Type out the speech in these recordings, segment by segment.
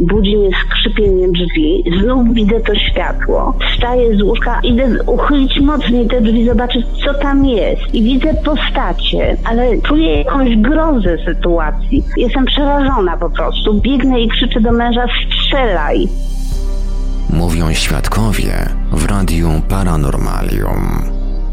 Budzi mnie skrzypieniem drzwi, znów widzę to światło. Wstaję z łóżka, idę uchylić mocniej te drzwi, zobaczyć co tam jest. I widzę postacie, ale czuję jakąś grozę sytuacji. Jestem przerażona po prostu. Biegnę i krzyczę do męża, strzelaj. Mówią świadkowie w Radiu Paranormalium.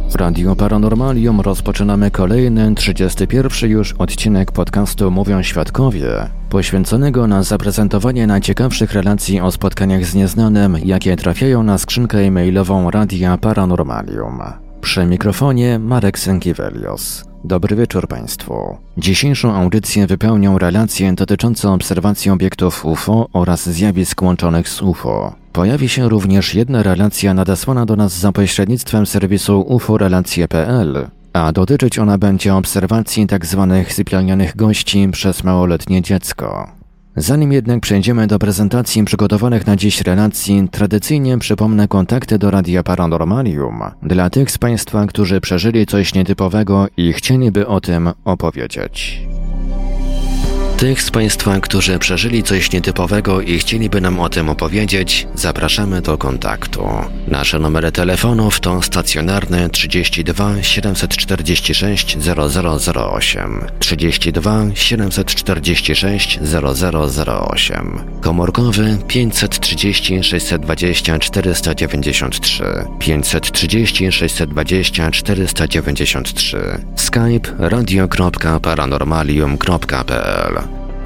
W Radio Paranormalium rozpoczynamy kolejny, 31 już odcinek podcastu Mówią Świadkowie, poświęconego na zaprezentowanie najciekawszych relacji o spotkaniach z nieznanym, jakie trafiają na skrzynkę e-mailową Radia Paranormalium. Przy mikrofonie Marek Sękiewelios. Dobry wieczór Państwu. Dzisiejszą audycję wypełnią relacje dotyczące obserwacji obiektów UFO oraz zjawisk łączonych z UFO. Pojawi się również jedna relacja nadesłana do nas za pośrednictwem serwisu uforelacje.pl, a dotyczyć ona będzie obserwacji tzw. sypialnianych gości przez małoletnie dziecko. Zanim jednak przejdziemy do prezentacji przygotowanych na dziś relacji, tradycyjnie przypomnę kontakty do Radia Paranormalium dla tych z Państwa, którzy przeżyli coś nietypowego i chcieliby o tym opowiedzieć. Tych z Państwa, którzy przeżyli coś nietypowego i chcieliby nam o tym opowiedzieć, zapraszamy do kontaktu. Nasze numery telefonów to stacjonarny 32 746 0008, 32 746 0008, komórkowy 530 620 493, 530 620 493, skype radio.paranormalium.pl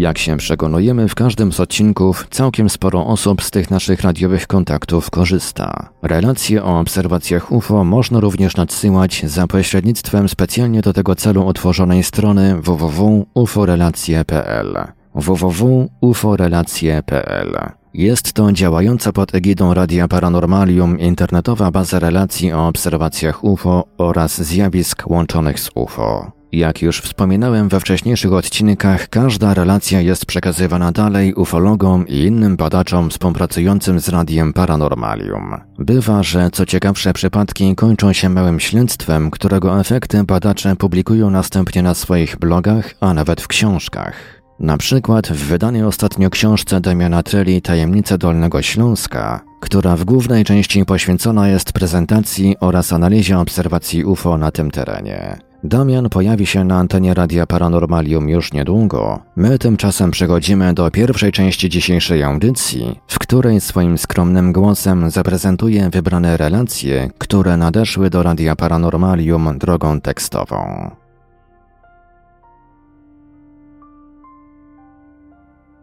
Jak się przekonujemy, w każdym z odcinków całkiem sporo osób z tych naszych radiowych kontaktów korzysta. Relacje o obserwacjach UFO można również nadsyłać za pośrednictwem specjalnie do tego celu utworzonej strony www.uforelacje.pl www.uforelacje.pl Jest to działająca pod egidą Radia Paranormalium internetowa baza relacji o obserwacjach UFO oraz zjawisk łączonych z UFO. Jak już wspominałem we wcześniejszych odcinkach, każda relacja jest przekazywana dalej ufologom i innym badaczom współpracującym z Radiem Paranormalium. Bywa, że co ciekawsze przypadki kończą się małym śledztwem, którego efekty badacze publikują następnie na swoich blogach, a nawet w książkach. Na przykład w wydanej ostatnio książce Damiana Treli Tajemnice Dolnego Śląska, która w głównej części poświęcona jest prezentacji oraz analizie obserwacji UFO na tym terenie. Damian pojawi się na antenie Radia Paranormalium już niedługo. My tymczasem przechodzimy do pierwszej części dzisiejszej audycji, w której swoim skromnym głosem zaprezentuje wybrane relacje, które nadeszły do Radia Paranormalium drogą tekstową.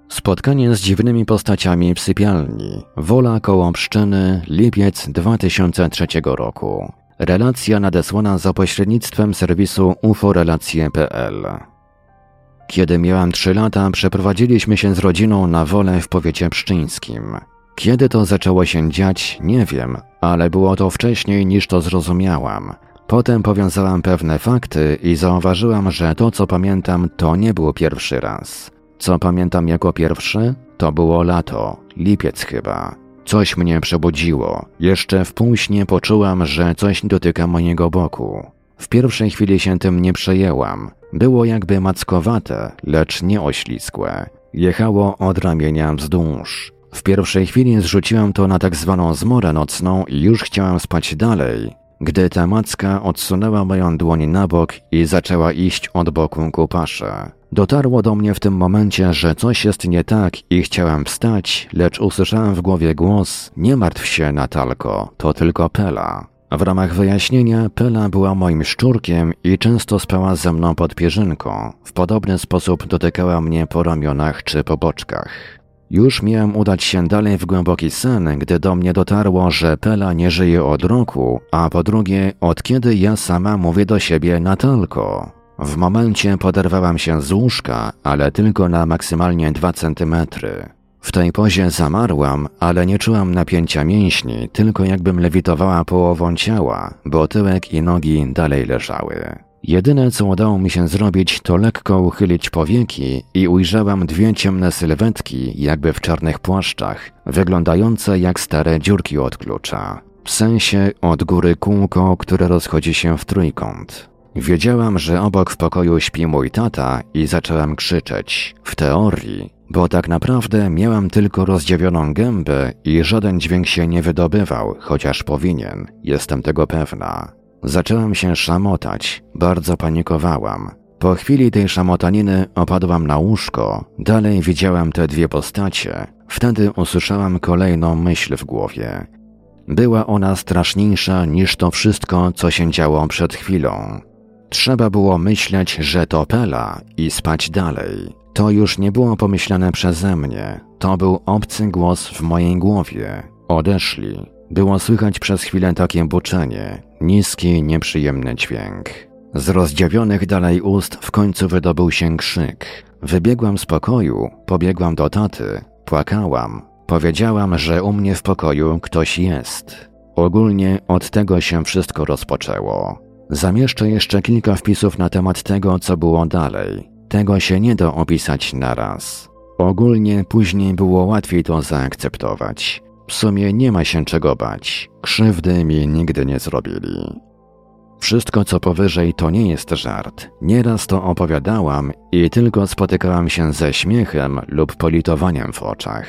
Spotkanie z dziwnymi postaciami w sypialni. Wola koło Pszczyny, lipiec 2003 roku. Relacja nadesłana za pośrednictwem serwisu uforelacje.pl. Kiedy miałam 3 lata, przeprowadziliśmy się z rodziną na wolę w powiecie pszczyńskim. Kiedy to zaczęło się dziać, nie wiem, ale było to wcześniej niż to zrozumiałam. Potem powiązałam pewne fakty i zauważyłam, że to, co pamiętam, to nie był pierwszy raz. Co pamiętam jako pierwszy? To było lato, lipiec chyba. Coś mnie przebudziło. Jeszcze w półśnie poczułam, że coś dotyka mojego boku. W pierwszej chwili się tym nie przejęłam. Było jakby mackowate, lecz nie oślizgłe. Jechało od ramienia wzdłuż. W pierwszej chwili zrzuciłam to na tak zwaną zmorę nocną i już chciałam spać dalej, gdy ta macka odsunęła moją dłoń na bok i zaczęła iść od boku ku pasze. Dotarło do mnie w tym momencie, że coś jest nie tak i chciałem wstać, lecz usłyszałem w głowie głos: Nie martw się, Natalko, to tylko Pela. W ramach wyjaśnienia, Pela była moim szczurkiem i często spała ze mną pod pierzynką. W podobny sposób dotykała mnie po ramionach czy po boczkach. Już miałem udać się dalej w głęboki sen, gdy do mnie dotarło, że Pela nie żyje od roku, a po drugie, od kiedy ja sama mówię do siebie Natalko. W momencie poderwałam się z łóżka, ale tylko na maksymalnie dwa centymetry. W tej pozie zamarłam, ale nie czułam napięcia mięśni, tylko jakbym lewitowała połową ciała, bo tyłek i nogi dalej leżały. Jedyne co udało mi się zrobić, to lekko uchylić powieki i ujrzałam dwie ciemne sylwetki, jakby w czarnych płaszczach, wyglądające jak stare dziurki od klucza. W sensie od góry kółko, które rozchodzi się w trójkąt. Wiedziałam, że obok w pokoju śpi mój tata i zaczęłam krzyczeć. W teorii, bo tak naprawdę miałam tylko rozdziawioną gębę i żaden dźwięk się nie wydobywał, chociaż powinien, jestem tego pewna. Zaczęłam się szamotać, bardzo panikowałam. Po chwili tej szamotaniny opadłam na łóżko, dalej widziałam te dwie postacie. Wtedy usłyszałam kolejną myśl w głowie. Była ona straszniejsza niż to wszystko, co się działo przed chwilą. Trzeba było myśleć, że to Pela i spać dalej. To już nie było pomyślane przeze mnie. To był obcy głos w mojej głowie. Odeszli. Było słychać przez chwilę takie buczenie, niski, nieprzyjemny dźwięk. Z rozdziawionych dalej ust w końcu wydobył się krzyk. Wybiegłam z pokoju, pobiegłam do taty, płakałam. Powiedziałam, że u mnie w pokoju ktoś jest. Ogólnie od tego się wszystko rozpoczęło. Zamieszczę jeszcze kilka wpisów na temat tego, co było dalej. Tego się nie da opisać naraz. Ogólnie później było łatwiej to zaakceptować. W sumie nie ma się czego bać. Krzywdy mi nigdy nie zrobili. Wszystko co powyżej to nie jest żart. Nieraz to opowiadałam i tylko spotykałam się ze śmiechem lub politowaniem w oczach.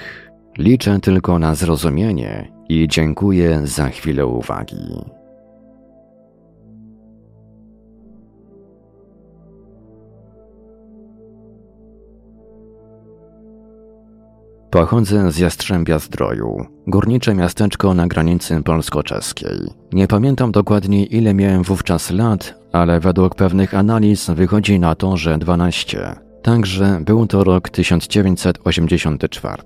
Liczę tylko na zrozumienie i dziękuję za chwilę uwagi. Pochodzę z Jastrzębia Zdroju, górnicze miasteczko na granicy polsko-czeskiej. Nie pamiętam dokładnie ile miałem wówczas lat, ale według pewnych analiz wychodzi na to, że 12. Także był to rok 1984.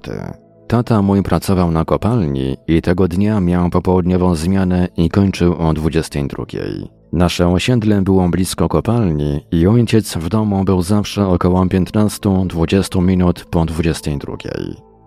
Tata mój pracował na kopalni i tego dnia miał popołudniową zmianę i kończył o 22. Nasze osiedle było blisko kopalni i ojciec w domu był zawsze około 15-20 minut po 22.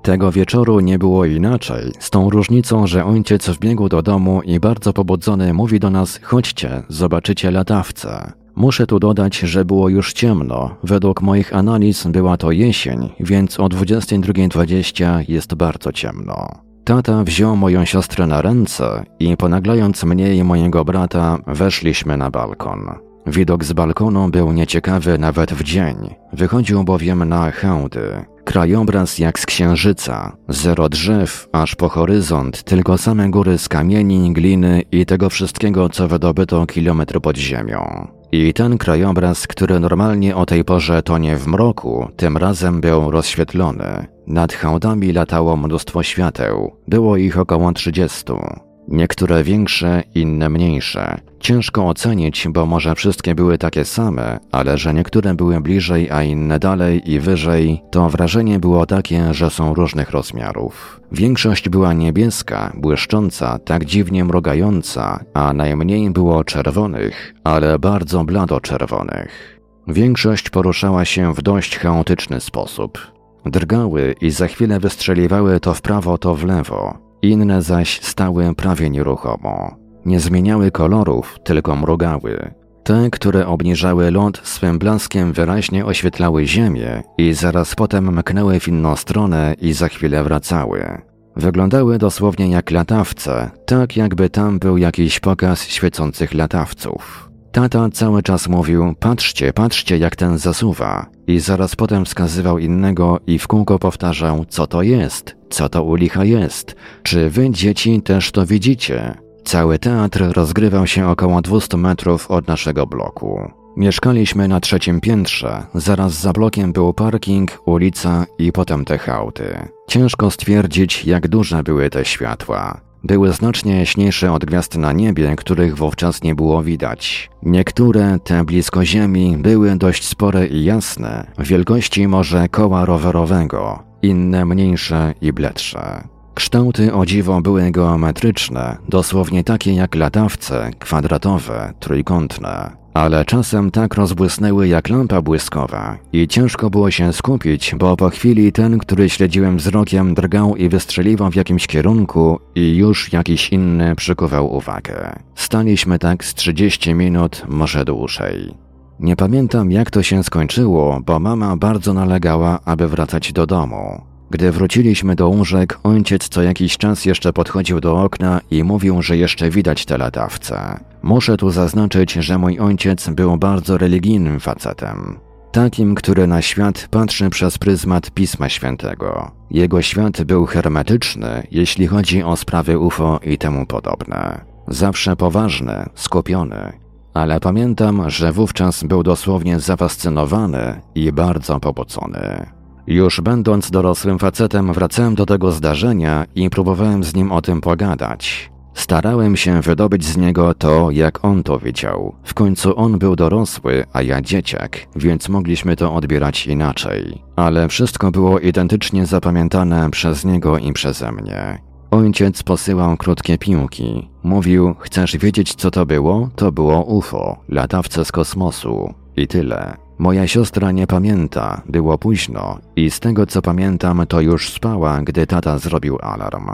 Tego wieczoru nie było inaczej, z tą różnicą, że ojciec wbiegł do domu i bardzo pobudzony mówi do nas: chodźcie, zobaczycie latawce. Muszę tu dodać, że było już ciemno. Według moich analiz była to jesień, więc o 22.20 jest bardzo ciemno. Tata wziął moją siostrę na ręce i ponaglając mnie i mojego brata, weszliśmy na balkon. Widok z balkonu był nieciekawy nawet w dzień. Wychodził bowiem na hałdy. Krajobraz jak z księżyca. Zero drzew, aż po horyzont, tylko same góry z kamieni, gliny i tego wszystkiego, co wydobyto kilometr pod ziemią. I ten krajobraz, który normalnie o tej porze tonie w mroku, tym razem był rozświetlony. Nad hałdami latało mnóstwo świateł. Było ich około trzydziestu. Niektóre większe, inne mniejsze. Ciężko ocenić, bo może wszystkie były takie same, ale że niektóre były bliżej, a inne dalej i wyżej, to wrażenie było takie, że są różnych rozmiarów. Większość była niebieska, błyszcząca, tak dziwnie mrugająca, a najmniej było czerwonych, ale bardzo blado czerwonych. Większość poruszała się w dość chaotyczny sposób. Drgały i za chwilę wystrzeliwały to w prawo, to w lewo. Inne zaś stały prawie nieruchomo. Nie zmieniały kolorów, tylko mrugały. Te, które obniżały ląd swym blaskiem wyraźnie oświetlały ziemię i zaraz potem mknęły w inną stronę i za chwilę wracały. Wyglądały dosłownie jak latawce, tak jakby tam był jakiś pokaz świecących latawców. Tata cały czas mówił: Patrzcie, patrzcie, jak ten zasuwa, i zaraz potem wskazywał innego i w kółko powtarzał: Co to jest? Co to u licha jest? Czy wy, dzieci, też to widzicie? Cały teatr rozgrywał się około 200 metrów od naszego bloku. Mieszkaliśmy na trzecim piętrze, zaraz za blokiem był parking, ulica i potem te hałty. Ciężko stwierdzić, jak duże były te światła. Były znacznie jaśniejsze od gwiazd na niebie, których wówczas nie było widać. Niektóre, te blisko Ziemi, były dość spore i jasne, wielkości może koła rowerowego, inne mniejsze i bledsze. Kształty o dziwo były geometryczne, dosłownie takie jak latawce, kwadratowe, trójkątne, ale czasem tak rozbłysnęły jak lampa błyskowa i ciężko było się skupić, bo po chwili ten, który śledziłem wzrokiem, drgał i wystrzeliwał w jakimś kierunku i już jakiś inny przykuwał uwagę. Staliśmy tak z 30 minut, może dłużej. Nie pamiętam jak to się skończyło, bo mama bardzo nalegała, aby wracać do domu. Gdy wróciliśmy do łóżek, ojciec co jakiś czas jeszcze podchodził do okna i mówił, że jeszcze widać te latawce. Muszę tu zaznaczyć, że mój ojciec był bardzo religijnym facetem. Takim, który na świat patrzy przez pryzmat Pisma Świętego. Jego świat był hermetyczny, jeśli chodzi o sprawy UFO i temu podobne. Zawsze poważny, skupiony. Ale pamiętam, że wówczas był dosłownie zafascynowany i bardzo pobocony. Już będąc dorosłym facetem, wracałem do tego zdarzenia i próbowałem z nim o tym pogadać. Starałem się wydobyć z niego to, jak on to widział. W końcu on był dorosły, a ja dzieciak, więc mogliśmy to odbierać inaczej. Ale wszystko było identycznie zapamiętane przez niego i przeze mnie. Ojciec posyłał krótkie piłki. Mówił, chcesz wiedzieć co to było? To było UFO, latawce z kosmosu. I tyle. Moja siostra nie pamięta, było późno i z tego co pamiętam, to już spała, gdy tata zrobił alarm.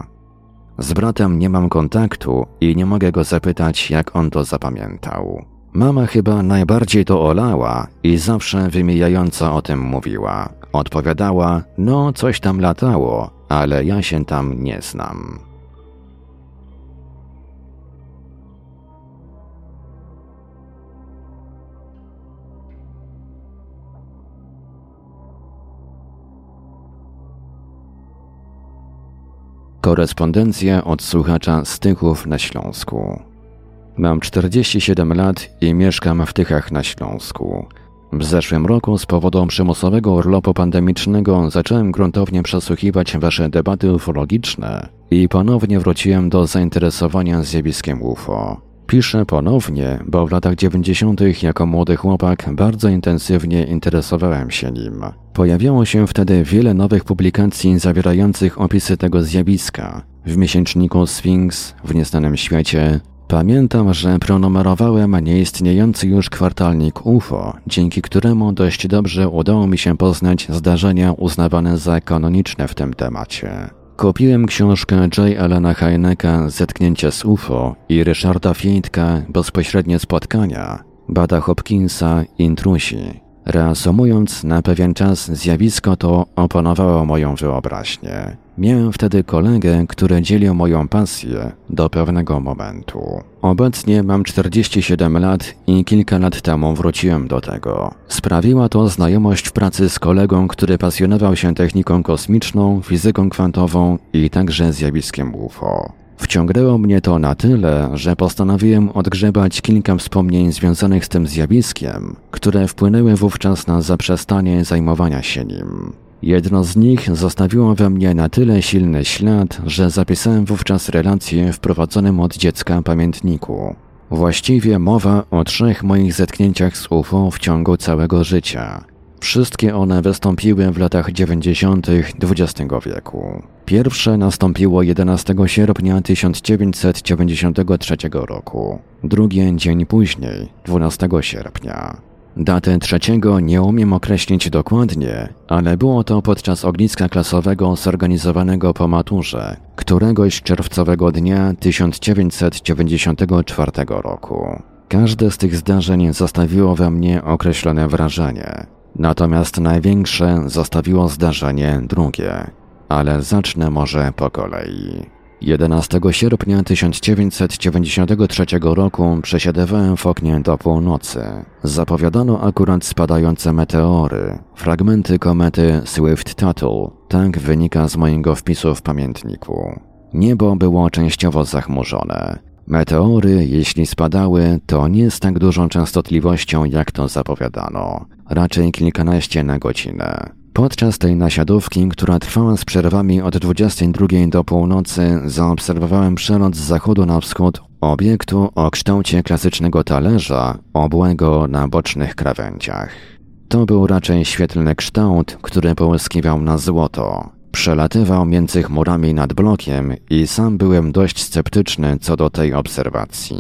Z bratem nie mam kontaktu i nie mogę go zapytać, jak on to zapamiętał. Mama chyba najbardziej to olała i zawsze wymijająco o tym mówiła. Odpowiadała, no coś tam latało, ale ja się tam nie znam. Korespondencja od słuchacza z Tychów na Śląsku. Mam 47 lat i mieszkam w Tychach na Śląsku. W zeszłym roku z powodu przymusowego urlopu pandemicznego zacząłem gruntownie przesłuchiwać wasze debaty ufologiczne i ponownie wróciłem do zainteresowania zjawiskiem UFO. Piszę ponownie, bo w latach 90. jako młody chłopak bardzo intensywnie interesowałem się nim. Pojawiało się wtedy wiele nowych publikacji zawierających opisy tego zjawiska. W miesięczniku Sphinx, w Nieznanym Świecie. Pamiętam, że pronumerowałem nieistniejący już kwartalnik UFO, dzięki któremu dość dobrze udało mi się poznać zdarzenia uznawane za kanoniczne w tym temacie. Kupiłem książkę J. Elena Heineka Zetknięcie z UFO i Ryszarda Fiedka Bezpośrednie spotkania, Bada Hopkinsa Intrusi. Reasumując, na pewien czas zjawisko to oponowało moją wyobraźnię. Miałem wtedy kolegę, który dzielił moją pasję do pewnego momentu. Obecnie mam 47 lat i kilka lat temu wróciłem do tego. Sprawiła to znajomość w pracy z kolegą, który pasjonował się techniką kosmiczną, fizyką kwantową i także zjawiskiem UFO. Wciągnęło mnie to na tyle, że postanowiłem odgrzebać kilka wspomnień związanych z tym zjawiskiem, które wpłynęły wówczas na zaprzestanie zajmowania się nim. Jedno z nich zostawiło we mnie na tyle silny ślad, że zapisałem wówczas relację w prowadzonym od dziecka pamiętniku. Właściwie mowa o trzech moich zetknięciach z UFO w ciągu całego życia. Wszystkie one wystąpiły w latach 90. XX wieku. Pierwsze nastąpiło 11 sierpnia 1993 roku, drugie dzień później, 12 sierpnia. Datę trzeciego nie umiem określić dokładnie, ale było to podczas ogniska klasowego zorganizowanego po maturze, któregoś czerwcowego dnia 1994 roku. Każde z tych zdarzeń zostawiło we mnie określone wrażenie. Natomiast największe zostawiło zdarzenie drugie. Ale zacznę może po kolei. 11 sierpnia 1993 roku przesiadywałem w oknie do północy. Zapowiadano akurat spadające meteory, fragmenty komety Swift-Tuttle. Tak wynika z mojego wpisu w pamiętniku. Niebo było częściowo zachmurzone. Meteory, jeśli spadały, to nie z tak dużą częstotliwością, jak to zapowiadano. Raczej kilkanaście na godzinę. Podczas tej nasiadówki, która trwała z przerwami od 22 do północy, zaobserwowałem przelot z zachodu na wschód obiektu o kształcie klasycznego talerza, obłego na bocznych krawędziach. To był raczej świetlny kształt, który połyskiwał na złoto. Przelatywał między chmurami nad blokiem i sam byłem dość sceptyczny co do tej obserwacji.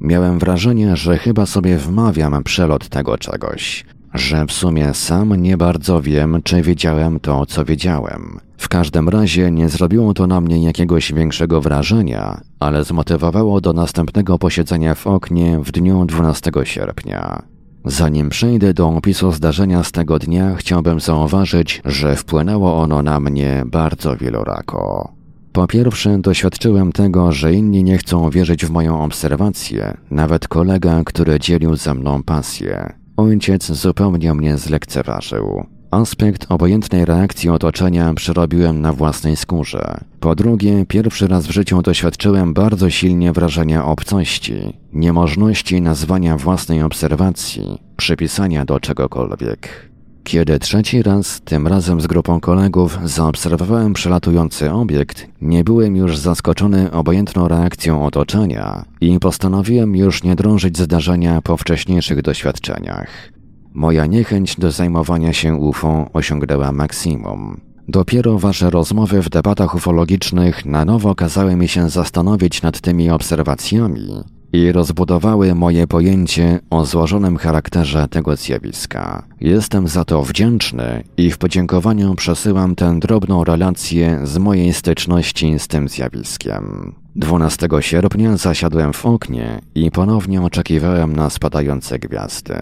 Miałem wrażenie, że chyba sobie wmawiam przelot tego czegoś, że w sumie sam nie bardzo wiem, czy wiedziałem to, co wiedziałem. W każdym razie nie zrobiło to na mnie jakiegoś większego wrażenia, ale zmotywowało do następnego posiedzenia w oknie w dniu 12 sierpnia. Zanim przejdę do opisu zdarzenia z tego dnia, chciałbym zauważyć, że wpłynęło ono na mnie bardzo wielorako. Po pierwsze, doświadczyłem tego, że inni nie chcą wierzyć w moją obserwację, nawet kolega, który dzielił ze mną pasję. Ojciec zupełnie mnie zlekceważył. Aspekt obojętnej reakcji otoczenia przerobiłem na własnej skórze. Po drugie, pierwszy raz w życiu doświadczyłem bardzo silnie wrażenia obcości, niemożności nazwania własnej obserwacji, przypisania do czegokolwiek. Kiedy trzeci raz, tym razem z grupą kolegów, zaobserwowałem przelatujący obiekt, nie byłem już zaskoczony obojętną reakcją otoczenia i postanowiłem już nie drążyć zdarzenia po wcześniejszych doświadczeniach. Moja niechęć do zajmowania się UFO osiągnęła maksimum. Dopiero wasze rozmowy w debatach ufologicznych na nowo kazały mi się zastanowić nad tymi obserwacjami i rozbudowały moje pojęcie o złożonym charakterze tego zjawiska. Jestem za to wdzięczny i w podziękowaniu przesyłam tę drobną relację z mojej styczności z tym zjawiskiem. 12 sierpnia zasiadłem w oknie i ponownie oczekiwałem na spadające gwiazdy.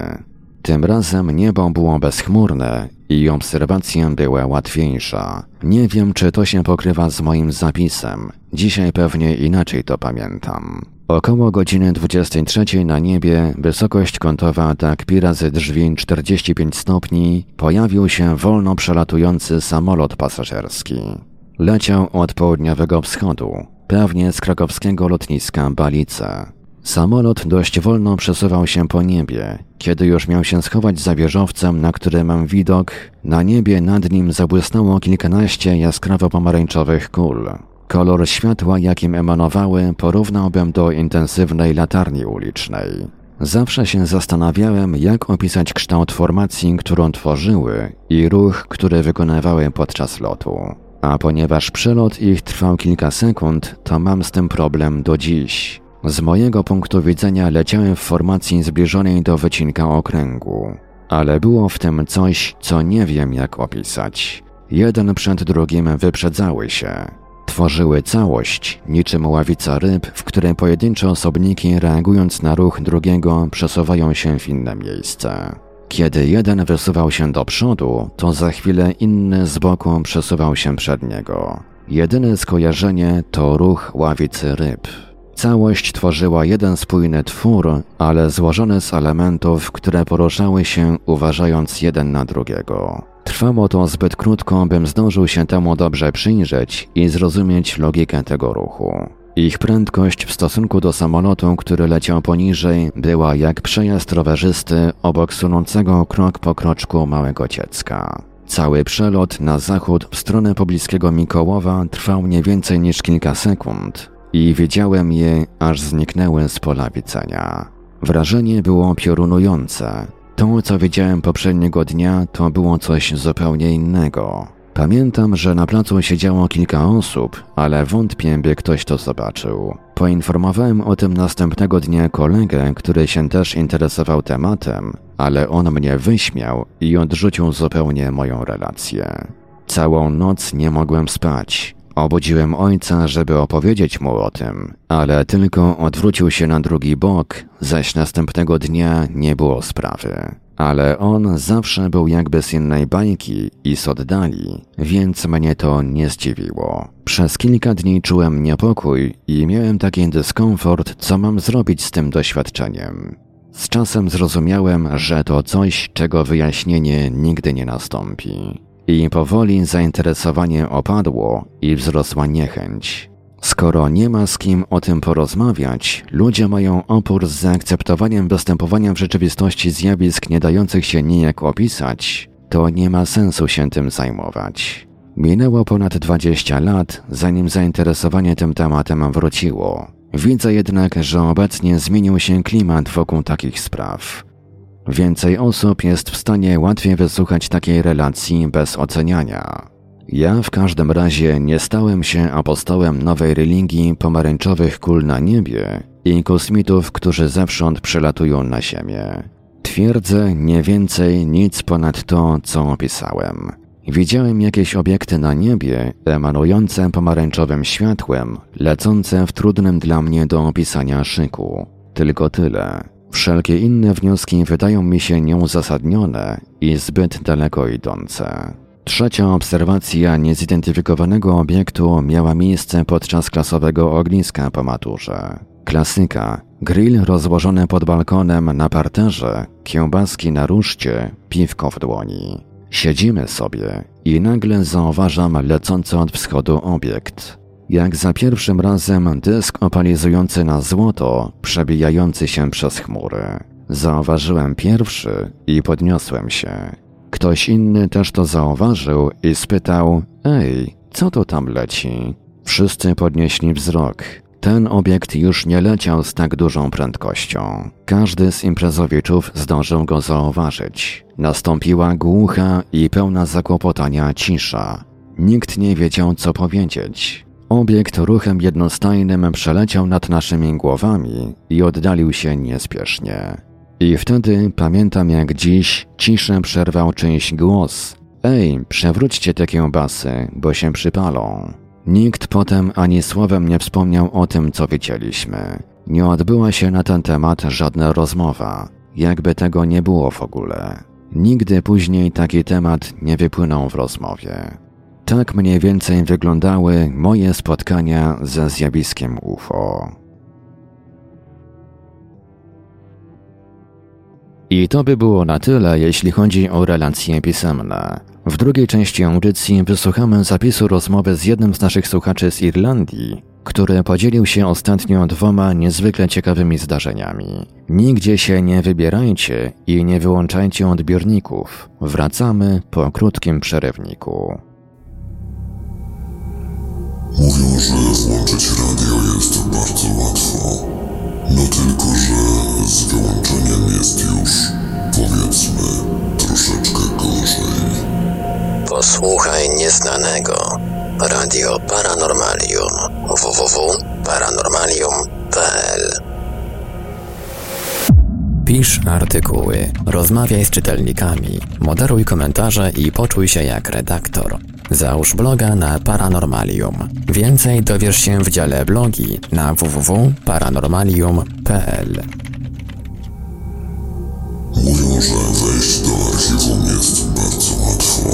Tym razem niebo było bezchmurne i obserwacja była łatwiejsza. Nie wiem, czy to się pokrywa z moim zapisem. Dzisiaj pewnie inaczej to pamiętam. Około godziny 23 na niebie, wysokość kątowa tak pi razy drzwi 45 stopni, pojawił się wolno przelatujący samolot pasażerski. Leciał od południowego wschodu, pewnie z krakowskiego lotniska Balice. Samolot dość wolno przesuwał się po niebie. Kiedy już miał się schować za wieżowcem, na który mam widok, na niebie nad nim zabłysnęło kilkanaście jaskrawo-pomarańczowych kul. Kolor światła, jakim emanowały, porównałbym do intensywnej latarni ulicznej. Zawsze się zastanawiałem, jak opisać kształt formacji, którą tworzyły i ruch, który wykonywały podczas lotu. A ponieważ przelot ich trwał kilka sekund, to mam z tym problem do dziś. Z mojego punktu widzenia leciałem w formacji zbliżonej do wycinka okręgu, ale było w tym coś, co nie wiem jak opisać. Jeden przed drugim wyprzedzały się. Tworzyły całość, niczym ławica ryb, w której pojedyncze osobniki reagując na ruch drugiego przesuwają się w inne miejsce. Kiedy jeden wysuwał się do przodu, to za chwilę inny z boku przesuwał się przed niego. Jedyne skojarzenie to ruch ławicy ryb. Całość tworzyła jeden spójny twór, ale złożony z elementów, które poruszały się uważając jeden na drugiego. Trwało to zbyt krótko, bym zdążył się temu dobrze przyjrzeć i zrozumieć logikę tego ruchu. Ich prędkość w stosunku do samolotu, który leciał poniżej, była jak przejazd rowerzysty obok sunącego krok po kroczku małego dziecka. Cały przelot na zachód w stronę pobliskiego Mikołowa trwał nie więcej niż kilka sekund, i widziałem je, aż zniknęły z pola widzenia. Wrażenie było piorunujące. To, co widziałem poprzedniego dnia, to było coś zupełnie innego. Pamiętam, że na placu siedziało kilka osób, ale wątpię, by ktoś to zobaczył. Poinformowałem o tym następnego dnia kolegę, który się też interesował tematem, ale on mnie wyśmiał i odrzucił zupełnie moją relację. Całą noc nie mogłem spać. Obudziłem ojca, żeby opowiedzieć mu o tym, ale tylko odwrócił się na drugi bok, zaś następnego dnia nie było sprawy. Ale on zawsze był jakby z innej bajki i z oddali, więc mnie to nie zdziwiło. Przez kilka dni czułem niepokój i miałem taki dyskomfort, co mam zrobić z tym doświadczeniem. Z czasem zrozumiałem, że to coś, czego wyjaśnienie nigdy nie nastąpi. I powoli zainteresowanie opadło i wzrosła niechęć. Skoro nie ma z kim o tym porozmawiać, ludzie mają opór z zaakceptowaniem występowania w rzeczywistości zjawisk nie dających się nijak opisać, to nie ma sensu się tym zajmować. Minęło ponad 20 lat, zanim zainteresowanie tym tematem wróciło. Widzę jednak, że obecnie zmienił się klimat wokół takich spraw. Więcej osób jest w stanie łatwiej wysłuchać takiej relacji bez oceniania. Ja w każdym razie nie stałem się apostołem nowej religii pomarańczowych kul na niebie i kosmitów, którzy zewsząd przylatują na Ziemię. Twierdzę nie więcej nic ponad to, co opisałem. Widziałem jakieś obiekty na niebie, emanujące pomarańczowym światłem, lecące w trudnym dla mnie do opisania szyku. Tylko tyle. Wszelkie inne wnioski wydają mi się nieuzasadnione i zbyt daleko idące. Trzecia obserwacja niezidentyfikowanego obiektu miała miejsce podczas klasowego ogniska po maturze. Klasyka. Grill rozłożony pod balkonem na parterze, kiełbaski na ruszcie, piwko w dłoni. Siedzimy sobie i nagle zauważam lecący od wschodu obiekt. Jak za pierwszym razem dysk opalizujący na złoto, przebijający się przez chmury. Zauważyłem pierwszy i podniosłem się. Ktoś inny też to zauważył i spytał: Ej, co to tam leci? Wszyscy podnieśli wzrok. Ten obiekt już nie leciał z tak dużą prędkością. Każdy z imprezowiczów zdążył go zauważyć. Nastąpiła głucha i pełna zakłopotania cisza. Nikt nie wiedział, co powiedzieć. Obiekt ruchem jednostajnym przeleciał nad naszymi głowami i oddalił się niespiesznie. I wtedy pamiętam jak dziś ciszę przerwał czyjś głos. Ej, przewróćcie te kiełbasy, bo się przypalą. Nikt potem ani słowem nie wspomniał o tym, co widzieliśmy. Nie odbyła się na ten temat żadna rozmowa, jakby tego nie było w ogóle. Nigdy później taki temat nie wypłynął w rozmowie. Tak mniej więcej wyglądały moje spotkania ze zjawiskiem UFO. I to by było na tyle, jeśli chodzi o relacje pisemne. W drugiej części audycji wysłuchamy zapisu rozmowy z jednym z naszych słuchaczy z Irlandii, który podzielił się ostatnio dwoma niezwykle ciekawymi zdarzeniami. Nigdzie się nie wybierajcie i nie wyłączajcie odbiorników. Wracamy po krótkim przerywniku. Mówią, że włączyć radio jest bardzo łatwo. No tylko, że z wyłączeniem jest już, powiedzmy, troszeczkę gorzej. Posłuchaj nieznanego. Radio Paranormalium www.paranormalium.pl Pisz artykuły, rozmawiaj z czytelnikami, moderuj komentarze i poczuj się jak redaktor. Załóż bloga na Paranormalium. Więcej dowiesz się w dziale blogi na www.paranormalium.pl. Mówią, że wejść do archiwum jest bardzo łatwo.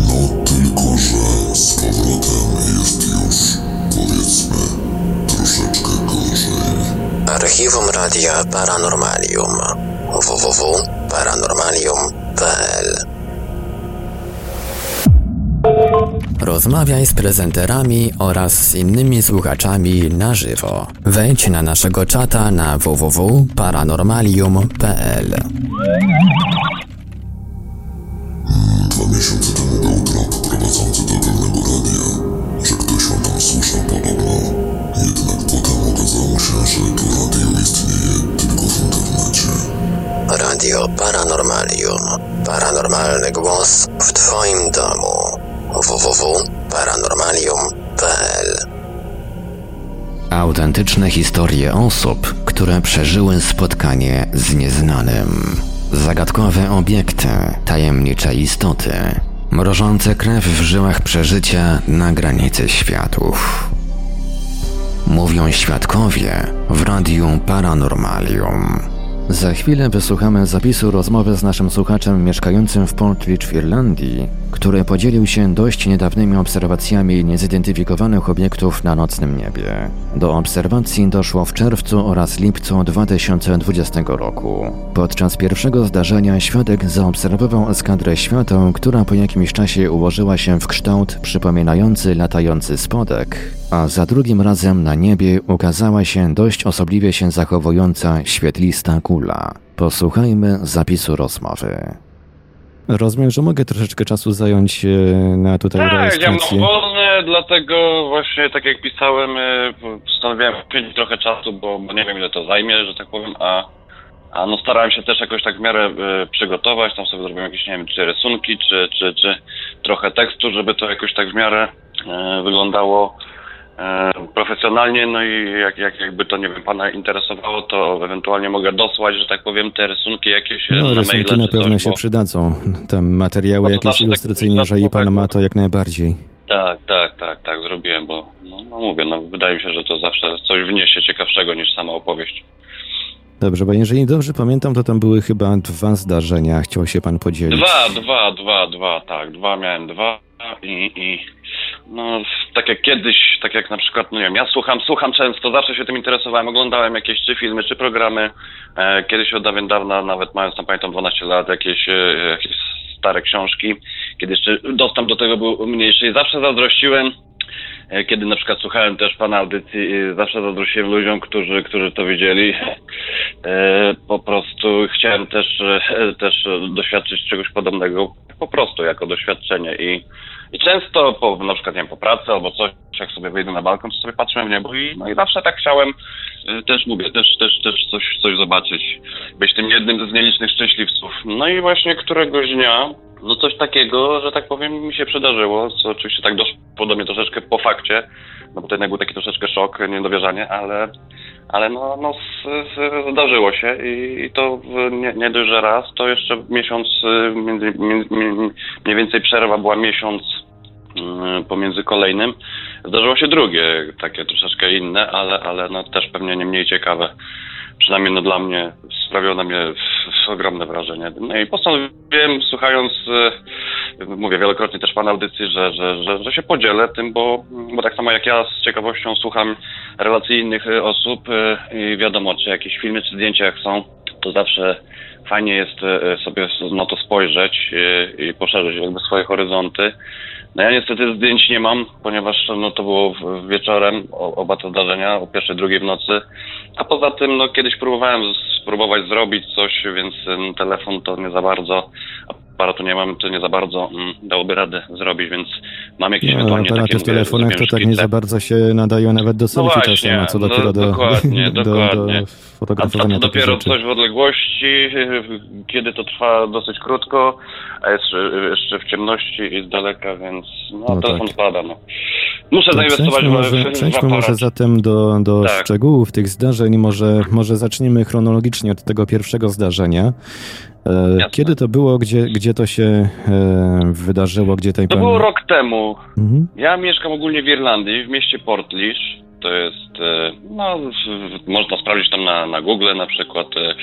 No tylko, że z powrotem jest już, powiedzmy, troszeczkę gorzej. Archiwum Radia Paranormalium www.paranormalium.pl Rozmawiaj z prezenterami oraz z innymi słuchaczami na żywo. Wejdź na naszego czata na www.paranormalium.pl. Dwa miesiące temu był blog prowadzący do pewnego radia, że ktoś o tam słyszał podobno. Jednak potem okazało się, że to radio istnieje tylko w internecie. Radio Paranormalium. Paranormalny głos w Twoim domu www.paranormalium.pl Autentyczne historie osób, które przeżyły spotkanie z nieznanym. Zagadkowe obiekty, tajemnicze istoty, mrożące krew w żyłach przeżycia na granicy światów. Mówią świadkowie w Radiu Paranormalium. Za chwilę wysłuchamy zapisu rozmowy z naszym słuchaczem mieszkającym w Portridge w Irlandii, który podzielił się dość niedawnymi obserwacjami niezidentyfikowanych obiektów na nocnym niebie. Do obserwacji doszło w czerwcu oraz lipcu 2020 roku. Podczas pierwszego zdarzenia świadek zaobserwował eskadrę świateł, która po jakimś czasie ułożyła się w kształt przypominający latający spodek, a za drugim razem na niebie ukazała się dość osobliwie się zachowująca świetlista kula. Posłuchajmy zapisu rozmowy. Rozumiem, że mogę troszeczkę czasu zająć e, na tutaj Tak, ja mam rejestrację. wolne, dlatego właśnie tak jak pisałem, e, postanowiłem poświęcić trochę czasu, bo, bo nie wiem ile to zajmie, że tak powiem, a, a no starałem się też jakoś tak w miarę e, przygotować, tam sobie zrobiłem jakieś, nie wiem, czy rysunki, czy, czy, czy trochę tekstu, żeby to jakoś tak w miarę wyglądało profesjonalnie, no i jak, jak, jakby to, nie wiem, pana interesowało, to ewentualnie mogę dosłać, że tak powiem, te rysunki jakieś e, No, na rysunki maile, na czy coś, pewno się bo- przydadzą. Tam materiały No jakieś tak ilustracyjne, jeżeli pan ma, to jak najbardziej. Tak, tak, tak, tak, zrobiłem, bo no, no mówię, no wydaje mi się, że to zawsze coś wniesie ciekawszego niż sama opowieść. Dobrze, bo jeżeli dobrze pamiętam, to tam były chyba dwa zdarzenia. Chciał się pan podzielić. Dwa, dwa, dwa, dwa, tak, dwa miałem dwa i, i no tak jak kiedyś, tak jak na przykład, no nie wiem, ja słucham, słucham często, zawsze się tym interesowałem, oglądałem jakieś czy filmy, czy programy, e, kiedyś od dawien dawna, nawet mając tam pamiętam 12 lat, jakieś, e, jakieś stare książki, kiedy jeszcze dostęp do tego był mniejszy i zawsze zazdrościłem. E, kiedy na przykład słuchałem też pana audycji, e, zawsze zazdrościłem ludziom, którzy, którzy to wiedzieli. E, Po prostu chciałem też, też doświadczyć czegoś podobnego, po prostu jako doświadczenie i, i często po, na przykład, nie wiem, po pracy albo coś, jak sobie wyjdę na balkon, to sobie patrzę w niebo i, no i zawsze tak chciałem, e, też mówię, też, też, też coś, coś zobaczyć, być tym jednym z nielicznych szczęśliwców. No i właśnie któregoś dnia no coś takiego, że tak powiem, mi się przydarzyło, co oczywiście tak doszło do mnie troszeczkę po fakcie, no bo to jednak był taki troszeczkę szok, niedowierzanie, ale, ale no, no zdarzyło się i, i to nie, nie dość, że raz, to jeszcze miesiąc, y, między, mniej więcej przerwa była miesiąc y, pomiędzy kolejnym. Zdarzyło się drugie, takie troszeczkę inne, ale, ale no też pewnie nie mniej ciekawe. Przynajmniej no dla mnie sprawiło na mnie ogromne wrażenie. No i postanowiłem, słuchając, e, mówię wielokrotnie też pana audycji, że, że, że, że się podzielę tym, bo, bo tak samo jak ja z ciekawością słucham relacji innych e, osób e, i wiadomo, czy jakieś filmy, czy zdjęcia jak są, to zawsze fajnie jest e, sobie na to spojrzeć e, i poszerzyć jakby swoje horyzonty. No ja niestety zdjęć nie mam, ponieważ no, to było wieczorem, oba te zdarzenia, o pierwszej, drugiej w nocy. A poza tym, no kiedyś próbowałem spróbować zrobić coś, więc telefon to nie za bardzo, aparatu nie mam, to nie za bardzo mm, dałoby radę zrobić, więc mam jakieś No, ewentualnie aparaty takie w telefonach to tak nie za bardzo się nadają nawet do selfie właśnie, czasem, a co no, dopiero do, dokładnie, do, dokładnie. do A fotografowania to takich dopiero coś w odległości, kiedy to trwa dosyć krótko, a jest e, jeszcze w ciemności i z daleka, więc no, No telefon tak. spada. No. Muszę To zainwestować przejdźmy w, może, w, w przejdźmy może zatem do, do Tak. szczegółów tych zdarzeń. Może, może zaczniemy chronologicznie od tego pierwszego zdarzenia. E, Jasne. Kiedy to było, gdzie, gdzie to się e, wydarzyło, gdzie tutaj To pan... było rok temu. Mhm. Ja mieszkam ogólnie w Irlandii, w mieście Portlish. To jest, e, no, można sprawdzić tam na, na Google na przykład. e,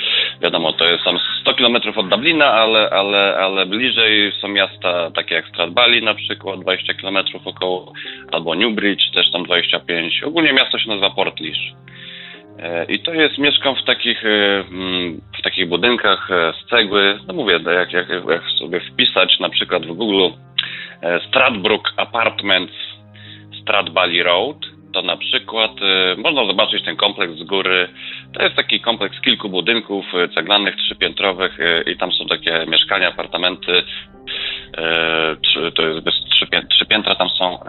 Wiadomo, to jest tam 100 km od Dublina, ale, ale, ale bliżej są miasta takie jak Stradbally na przykład, 20 km około, albo Newbridge, też tam 25. Ogólnie miasto się nazywa Portlish. E, I to jest, mieszkam w takich, mm, w takich budynkach z cegły. No mówię, no jak, jak, jak sobie wpisać na przykład w Google Stradbrook Apartments Stradbally Road, to na przykład e, można zobaczyć ten kompleks z góry. To jest taki kompleks kilku budynków e, ceglanych, trzypiętrowych e, i tam są takie mieszkania, apartamenty. To jest bez trzy, trzy piętra tam są.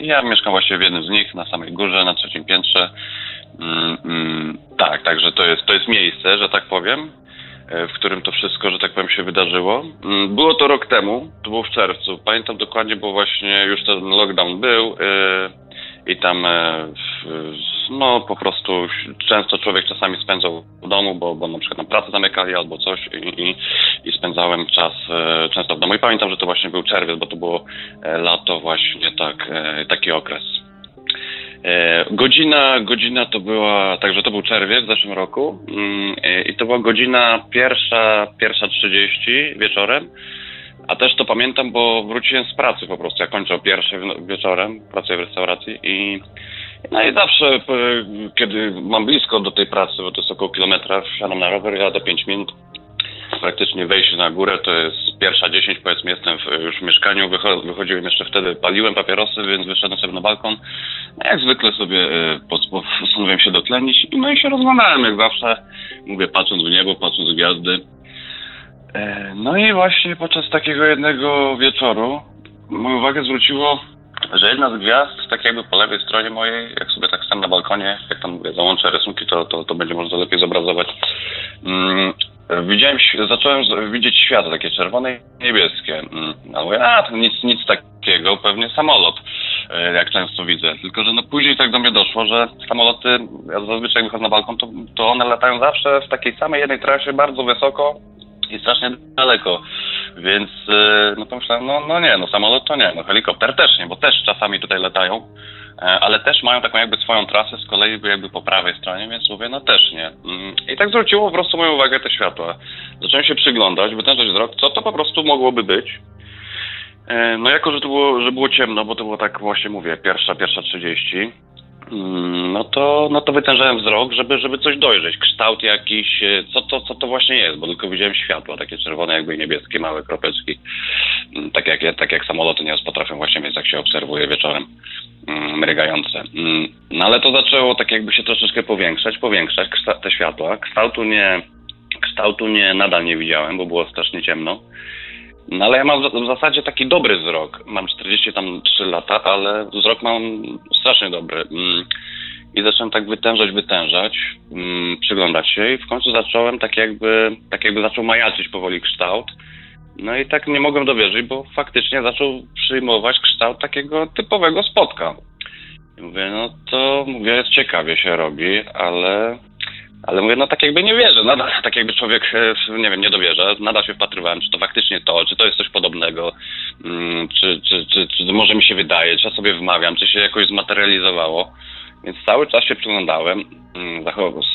Ja mieszkam właśnie w jednym z nich, na samej górze, na trzecim piętrze. Mm, mm, tak, także to jest, to jest miejsce, że tak powiem. w którym to wszystko, że tak powiem, się wydarzyło. Mm, było to rok temu, to było w czerwcu. Pamiętam dokładnie, bo właśnie już ten lockdown był i tam no po prostu często człowiek czasami spędzał w domu, bo, bo na przykład na pracę zamykali albo coś i, i, i spędzałem czas często w domu. I pamiętam, że to właśnie był czerwiec, bo to było lato właśnie tak, taki okres. E, godzina, godzina to była, także to był czerwiec w zeszłym roku mm, e, i to była godzina pierwsza, pierwsza 30 wieczorem, a też to pamiętam, bo wróciłem z pracy po prostu, ja kończę o pierwszej wieczorem, pracuję w restauracji i no i zawsze, kiedy mam blisko do tej pracy, bo to jest około kilometra, wsiadam na rower, jadę 5 minut, praktycznie wejść na górę to jest pierwsza 10, powiedzmy jestem w, już w mieszkaniu, wycho wychodziłem jeszcze wtedy, paliłem papierosy, więc wyszedłem sobie na balkon. No, jak zwykle sobie y, postanowiłem się dotlenić. No i się rozglądałem jak zawsze, mówię patrząc w niebo, patrząc w gwiazdy. E, no i właśnie podczas takiego jednego wieczoru moją uwagę zwróciło, że jedna z gwiazd, tak jakby po lewej stronie mojej, jak sobie tak stałem na balkonie, jak tam mówię, załączę rysunki, to, to, to będzie można lepiej zobrazować. Mm, widziałem, zacząłem widzieć światło takie czerwone i niebieskie. Mm, no mówię, a to nic, nic takiego, pewnie samolot, e, jak często widzę. Tylko, że no później tak do mnie doszło, że samoloty, ja zazwyczaj wychodzę na balkon, to, to one latają zawsze w takiej samej jednej trasie, bardzo wysoko i strasznie daleko. Więc e, no to myślałem, no, no nie, no samolot to nie, no helikopter też nie, bo też czasami tutaj latają. E, ale też mają taką jakby swoją trasę z kolei jakby po prawej stronie, więc mówię, no też nie. Mm, I tak zwróciło po prostu moją uwagę te światła. Zacząłem się przyglądać, wytężać wzrok, co to po prostu mogłoby być. E, no jako, że to było, że było ciemno, bo to było tak właśnie mówię, pierwsza, pierwsza 30, mm, no to, no to wytężałem wzrok, żeby, żeby coś dojrzeć, kształt jakiś, e, co to, co to właśnie jest, bo tylko widziałem światła, takie czerwone, jakby niebieskie, małe kropeczki, mm, tak jak, tak jak samoloty nie potrafią właśnie mieć, jak się obserwuje wieczorem. Mm, mrygające. Mm, no ale to zaczęło tak jakby się troszeczkę powiększać, powiększać te światła. Kształtu nie, kształtu nie, nadal nie widziałem, bo było strasznie ciemno. No ale ja mam w zasadzie taki dobry wzrok. Mam 43 lata, ale wzrok mam strasznie dobry. Mm, I zacząłem tak wytężać, wytężać, przyglądać się i w końcu zacząłem tak jakby, tak jakby zaczął majaczyć powoli kształt. No i tak nie mogłem dowierzyć, bo faktycznie zaczął przyjmować kształt takiego typowego spotka. I mówię, no to mówię, ciekawie się robi, ale ale mówię, no tak jakby nie wierzę, nadal tak jakby człowiek, e, nie wiem, nie dowierza, nadal się wpatrywałem, czy to faktycznie to, czy to jest coś podobnego, mm, czy, czy, czy, czy może mi się wydaje, czy ja sobie wmawiam, czy się jakoś zmaterializowało. Więc cały czas się przyglądałem, mm,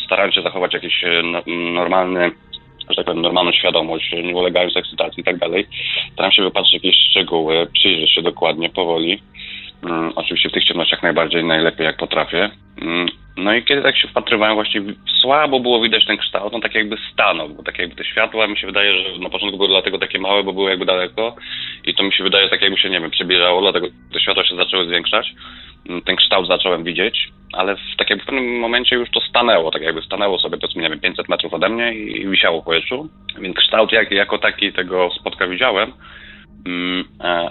starałem się zachować jakiś e, no, normalny że tak powiem, normalną świadomość, nie ulegając ekscytacji i tak dalej. Staram się wypatrzeć jakieś szczegóły, przyjrzeć się dokładnie, powoli. Um, oczywiście w tych ciemnościach najbardziej, najlepiej jak potrafię. Um, no i kiedy tak się wpatrywałem, właśnie słabo było widać ten kształt, on tak jakby stanął, bo tak jakby te światła mi się wydaje, że na początku były dlatego takie małe, bo były jakby daleko i to mi się wydaje tak jakby się, nie wiem, przybliżało, dlatego te światła się zaczęły zwiększać. Mm, ten kształt zacząłem widzieć, ale w, tak jakby w pewnym momencie już to stanęło, tak jakby stanęło sobie powiedzmy, nie wiem, 500 metrów ode mnie i, wisiało w powietrzu, więc kształt jak, jako taki tego spotka widziałem, mm,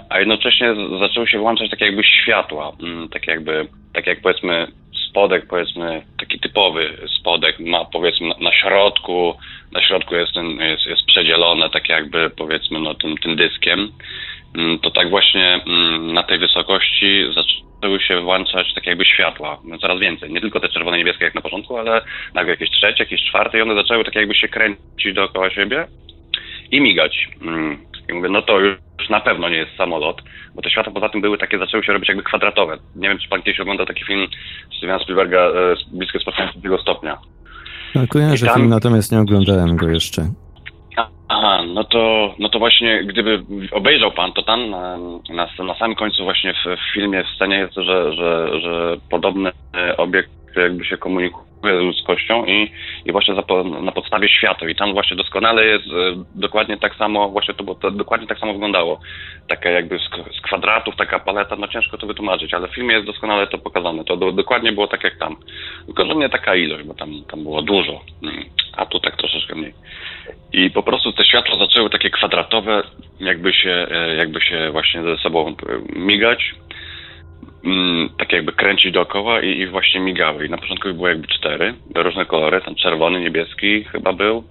a jednocześnie zaczęły się włączać takie jakby światła, mm, tak jakby, tak jak powiedzmy spodek, powiedzmy, taki typowy spodek ma powiedzmy na, na środku, na środku jest, ten, jest, jest przedzielone tak jakby powiedzmy no, tym, tym dyskiem, to tak właśnie na tej wysokości zaczęły się włączać tak jakby światła, no coraz więcej. Nie tylko te czerwone, niebieskie jak na początku, ale nagle jakieś trzecie, jakieś czwarte i one zaczęły tak jakby się kręcić dookoła siebie i migać. I mówię, no to już na pewno nie jest samolot, bo te światła poza tym były takie, zaczęły się robić jakby kwadratowe. Nie wiem, czy pan kiedyś oglądał taki film Stevena Spielberga e, Bliskie spotkanie tego stopnia. No, kojarzę tam... film, natomiast nie oglądałem go jeszcze. Aha, no to, no to właśnie gdyby obejrzał pan, to tam na, na, na samym końcu właśnie w, w filmie, w scenie jest, że, że, że podobny obiekt jakby się komunikuje ludzkością i, i właśnie za, na podstawie świateł i tam właśnie doskonale jest e, dokładnie tak samo, właśnie to, to dokładnie tak samo wyglądało. Taka jakby z, z, kwadratów, taka paleta, no ciężko to wytłumaczyć, ale w filmie jest doskonale to pokazane. To do, dokładnie było tak jak tam. Tylko, że nie taka ilość, bo tam, tam było dużo, mm, a tu tak troszeczkę mniej. I po prostu te światła zaczęły takie kwadratowe, jakby się, e, jakby się właśnie ze sobą e, migać mm, tak jakby kręcić dookoła i, i, właśnie migały. I na początku było jakby cztery, różne kolory, tam czerwony, niebieski chyba był,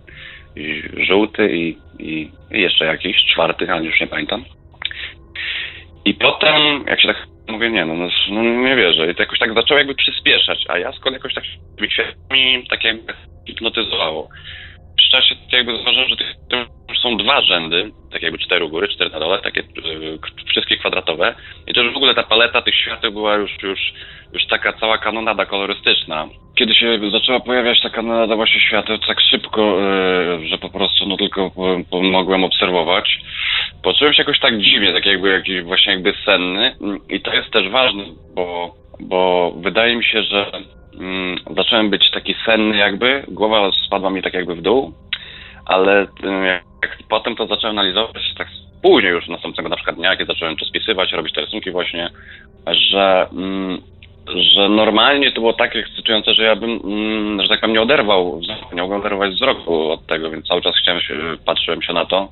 i żółty i, i, i jeszcze jakiś, czwarty, ale już nie pamiętam. I potem, jak się tak mówię, nie no, no, no nie wierzę. I to jakoś tak zaczęło jakby przyspieszać, a ja z kolei jakoś tak mi tak jakby hipnotyzowało. Przy czasie tak jakby zauważyłem, że tych są dwa rzędy, tak jakby cztery u góry, cztery na dole, takie y, wszystkie kwadratowe. I to już w ogóle ta paleta tych świateł była już, już, już taka cała kanonada kolorystyczna. Kiedy się zaczęła pojawiać ta kanonada właśnie świateł, tak szybko, y, że po prostu no tylko mogłem obserwować, poczułem się jakoś tak dziwnie, tak jakby jakiś właśnie jakby senny. I to jest też ważne, bo, bo wydaje mi się, że mm, zacząłem być taki senny jakby, głowa spadła mi tak jakby w dół, ale y, jak potem to zacząłem analizować tak później już następnego na przykład dnia, kiedy zacząłem to spisywać, robić te rysunki właśnie, że, mm, że normalnie to było tak ekscytujące, że ja bym, mm, że tak powiem, nie oderwał, nie mogłem oderwać wzroku od tego, więc cały czas chciałem się, patrzyłem się na to,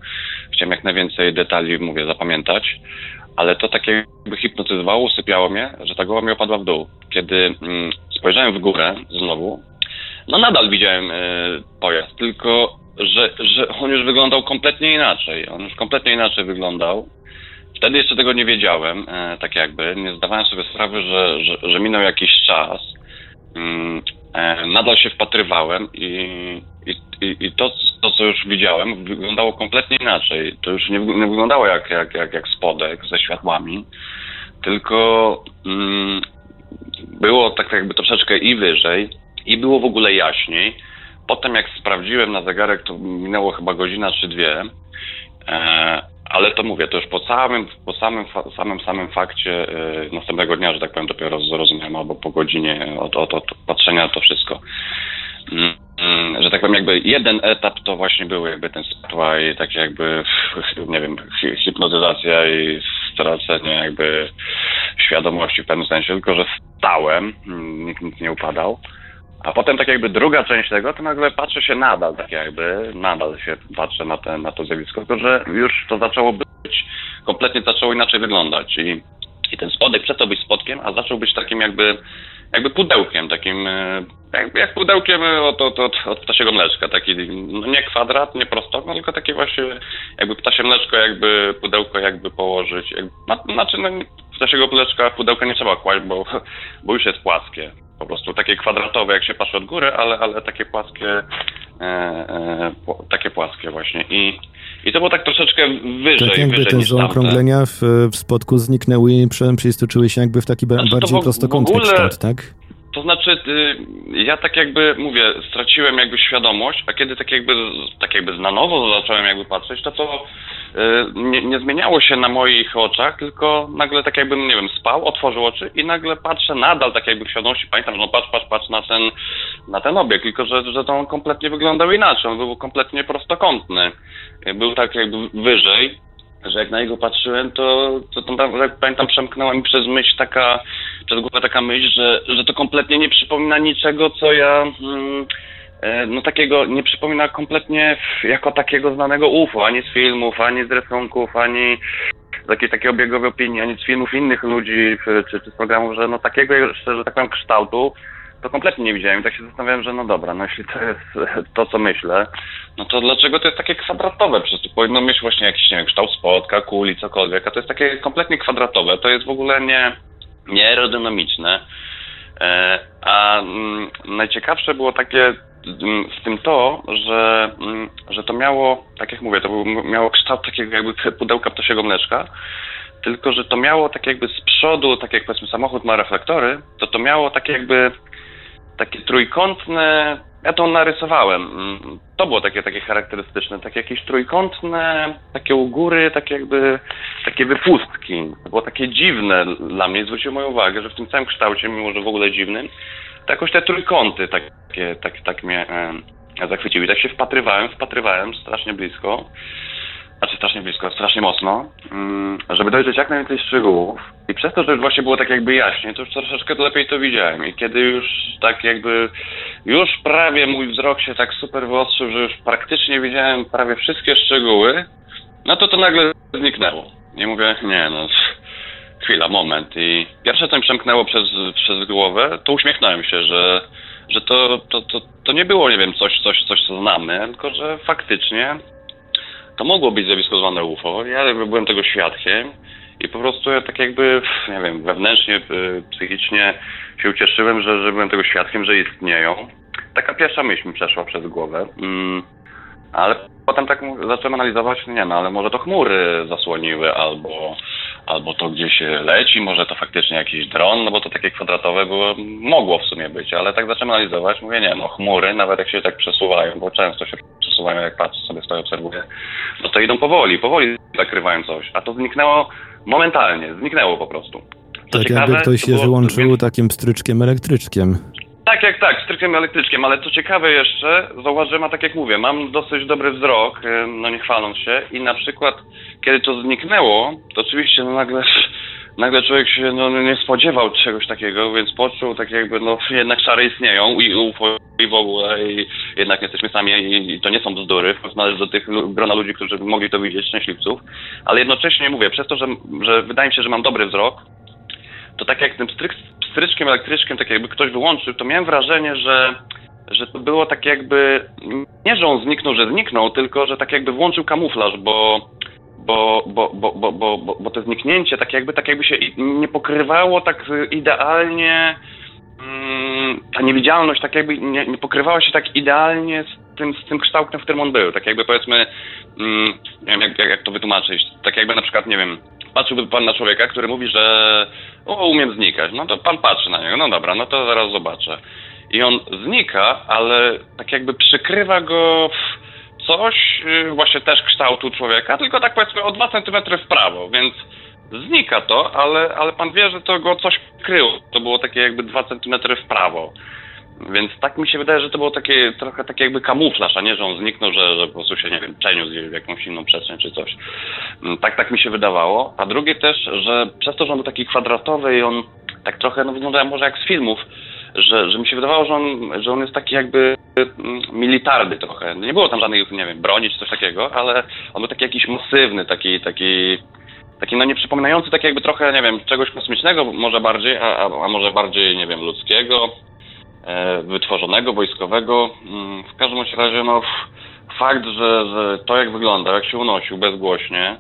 chciałem jak najwięcej detali, mówię, zapamiętać, ale to tak jakby hipnotyzowało, usypiało mnie, że ta głowa mi opadła w dół. Kiedy mm, spojrzałem w górę znowu, no nadal widziałem y, pojazd, tylko że, że on już wyglądał kompletnie inaczej. On już kompletnie inaczej wyglądał. Wtedy jeszcze tego nie wiedziałem, e, tak jakby. Nie zdawałem sobie sprawy, że, że, że minął jakiś czas. Mm, nadal się wpatrywałem i, i, i to, to, co już widziałem, wyglądało kompletnie inaczej. To już nie, nie wyglądało jak, jak, jak, jak spodek ze światłami, tylko mm, było tak jakby troszeczkę i wyżej, i było w ogóle jaśniej Potem jak sprawdziłem na zegarek, to minęło chyba godzina czy dwie, e, ale to mówię, to już po samym, po samym, samym, samym fakcie e, następnego dnia, że tak powiem, dopiero zrozumiałem, albo po godzinie od, od, od patrzenia na to wszystko. Mm, mm, że tak powiem, jakby jeden etap to właśnie był jakby ten światła i tak jakby, nie wiem, hipnotyzacja i stracenie jakby świadomości w pewnym sensie, tylko że stałem, nikt nic nie upadał. A potem tak jakby druga część tego, to nagle patrzę się nadal, tak jakby, nadal się patrzę na, te, na to zjawisko, tylko że już to zaczęło być, kompletnie zaczęło inaczej wyglądać. I, i ten spodek przestał być spodkiem, a zaczął być takim jakby, jakby pudełkiem, takim, e, jak, jak pudełkiem od, od, od, od ptasiego mleczka, taki, no nie kwadrat, nie prostokąt, tylko takie właśnie, jakby ptasie mleczko, jakby pudełko jakby położyć, jakby, znaczy no, ptasiego mleczka pudełka nie trzeba kłaść, bo, bo już jest płaskie po prostu takie kwadratowe, jak się patrzy od góry, ale, ale takie płaskie, e, e, takie płaskie właśnie. I, I to było tak troszeczkę wyżej. Tak jakby wyżej te zaokrąglenia w, w spodku zniknęły i przeistoczyły się jakby w taki znaczy, bardziej prostokątny ogóle... kształt, tak? To znaczy, y, ja tak jakby, mówię, straciłem jakby świadomość, a kiedy tak jakby, tak jakby na nowo zacząłem jakby patrzeć, to to y, nie, nie, zmieniało się na moich oczach, tylko nagle tak jakbym, nie wiem, spał, otworzył oczy i nagle patrzę nadal tak jakby w świadomości, pamiętam, no patrz, patrz, patrz na ten, na ten obiekt, tylko że, że to on kompletnie wyglądał inaczej, on był kompletnie prostokątny. Był tak jakby wyżej, że jak na niego patrzyłem, to, to, jak pamiętam, przemknęła mi przez myśl taka, przez głowę taka myśl, że, że to kompletnie nie przypomina niczego, co ja, mm, e, no takiego, nie przypomina kompletnie jako takiego znanego UFO, ani z filmów, ani z rysunków, ani z jakiejś takiej obiegowej opinii, ani z filmów innych ludzi, czy, czy, czy z programów, że no takiego, że tak powiem, kształtu, to kompletnie nie widziałem i tak się zastanawiałem, że no dobra, no jeśli to jest to, co myślę, no to dlaczego to jest takie kwadratowe? Przecież to powinno mieć właśnie jakiś, nie wiem, kształt spotka, kuli, cokolwiek, a to jest takie kompletnie kwadratowe, to jest w ogóle nie, nie aerodynamiczne. E, a mm, najciekawsze było takie mm, w tym to, że, mm, że to miało, tak jak mówię, to miało kształt takiego jakby pudełka ptasiego mleczka, tylko że to miało tak jakby z przodu, tak jak powiedzmy samochód ma reflektory, to to miało tak jakby takie trójkątne, ja to narysowałem. Mm, to było takie, takie charakterystyczne, takie jakieś trójkątne, takie u góry, takie jakby, takie wypustki. To było takie dziwne dla mnie, zwróciło moją uwagę, że w tym całym kształcie, mimo że w ogóle dziwnym, to jakoś te trójkąty takie, tak, tak mnie e, zachwyciły. I tak się wpatrywałem, wpatrywałem strasznie blisko znaczy strasznie blisko, strasznie mocno, mm, żeby dojrzeć jak najwięcej szczegółów. I przez to, że już właśnie było tak jakby jaśnie, to już troszeczkę lepiej to widziałem. I kiedy już tak jakby, już prawie mój wzrok się tak super wyostrzył, że już praktycznie widziałem prawie wszystkie szczegóły, no to to nagle zniknęło. I mówię, nie no, chwila, moment. I pierwsze co mi przemknęło przez, przez głowę, to uśmiechnąłem się, że, że to, to, to, to nie było, nie wiem, coś, coś, coś co znamy, tylko że faktycznie to mogło być zjawisko zwane UFO. Ja byłem tego świadkiem i po prostu ja tak jakby, nie wiem, wewnętrznie, y, psychicznie się ucieszyłem, że, że byłem tego świadkiem, że istnieją. Taka pierwsza myśl mi przeszła przez głowę. Mm, ale potem tak zacząłem analizować, nie no, ale może to chmury zasłoniły, albo, albo to gdzieś leci, może to faktycznie jakiś dron, no bo to takie kwadratowe było, mogło w sumie być, ale tak zacząłem analizować, mówię, nie no, chmury, nawet jak się tak przesuwają, bo często się przesuwają, jak patrzę sobie, stoję, obserwuję, no to idą powoli, powoli zakrywają coś, a to zniknęło momentalnie, zniknęło po prostu. Co tak ciekawe, jakby ktoś się było, wyłączył takim pstryczkiem elektryczkiem. Tak, jak tak, strykiem elektryczkiem, ale co ciekawe jeszcze, zauważyłem, a tak jak mówię, mam dosyć dobry wzrok, y, no nie chwaląc się i na przykład, kiedy to zniknęło, to oczywiście no nagle, nagle człowiek się no, nie spodziewał czegoś takiego, więc poczuł tak jakby, no jednak czary istnieją i UFO i w ogóle i jednak jesteśmy sami i, to nie są bzdury, należy do tych grona ludzi, którzy mogli to widzieć, szczęśliwców, ale jednocześnie mówię, przez to, że, że wydaje mi się, że mam dobry wzrok, to tak jak tym stryk, stryczkiem elektrycznym, tak jakby ktoś wyłączył, to miałem wrażenie, że, że to było tak jakby, nie że on zniknął, że zniknął, tylko że tak jakby włączył kamuflaż, bo bo, bo, bo, bo, bo, bo, bo to zniknięcie tak jakby, tak jakby się nie pokrywało tak idealnie, mm, ta niewidzialność tak jakby nie, nie pokrywała się tak idealnie z tym, z tym kształtem, w którym on był. Tak jakby powiedzmy, mm, nie wiem jak, jak, jak to wytłumaczyć, tak jakby na przykład, nie wiem, patrzyłby pan na człowieka, który mówi, że o, umiem znikać. No to pan patrzy na niego, no dobra, no to zaraz zobaczę. I on znika, ale tak jakby przykrywa go coś, y, właśnie też kształtu człowieka, tylko tak powiedzmy o dwa centymetry w prawo, więc znika to, ale, ale pan wie, że to go coś kryło. To było takie jakby dwa centymetry w prawo. Więc tak mi się wydaje, że to było takie trochę takie jakby kamuflaż, a nie, że on zniknął, że, że po prostu się, nie wiem, przeniósł gdzieś w jakąś inną przestrzeń czy coś. Mm, tak, tak mi się wydawało. A drugie też, że przez to, że on był taki kwadratowy i on tak trochę no, wyglądał może jak z filmów, że, że mi się wydawało, że on, że on jest taki jakby mm, militarny trochę. Nie było tam żadnej, nie wiem, broni czy coś takiego, ale on był taki jakiś masywny, taki, taki taki no nie przypominający tak jakby trochę, nie wiem, czegoś kosmicznego może bardziej, a, a, a może bardziej, nie wiem, ludzkiego. E, wytworzonego, wojskowego. Mm, w każdym razie, no, fakt, że, że to jak wygląda, jak się unosił bezgłośnie,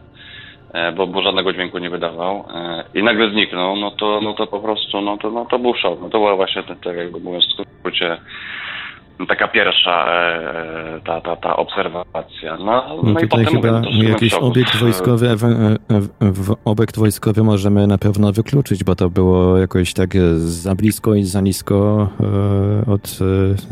e, bo, bo żadnego dźwięku nie wydawał e, i nagle zniknął, no to, no to po prostu, no to, no to był szok. No to była właśnie, tak jakby mówiąc w skrócie, taka pierwsza e, ta, ta, ta obserwacja. No, no, no i tutaj chyba mówię, jakiś obiekt wojskowy, w, w, obiekt wojskowy możemy na pewno wykluczyć, bo to było jakoś tak za blisko i za nisko e, od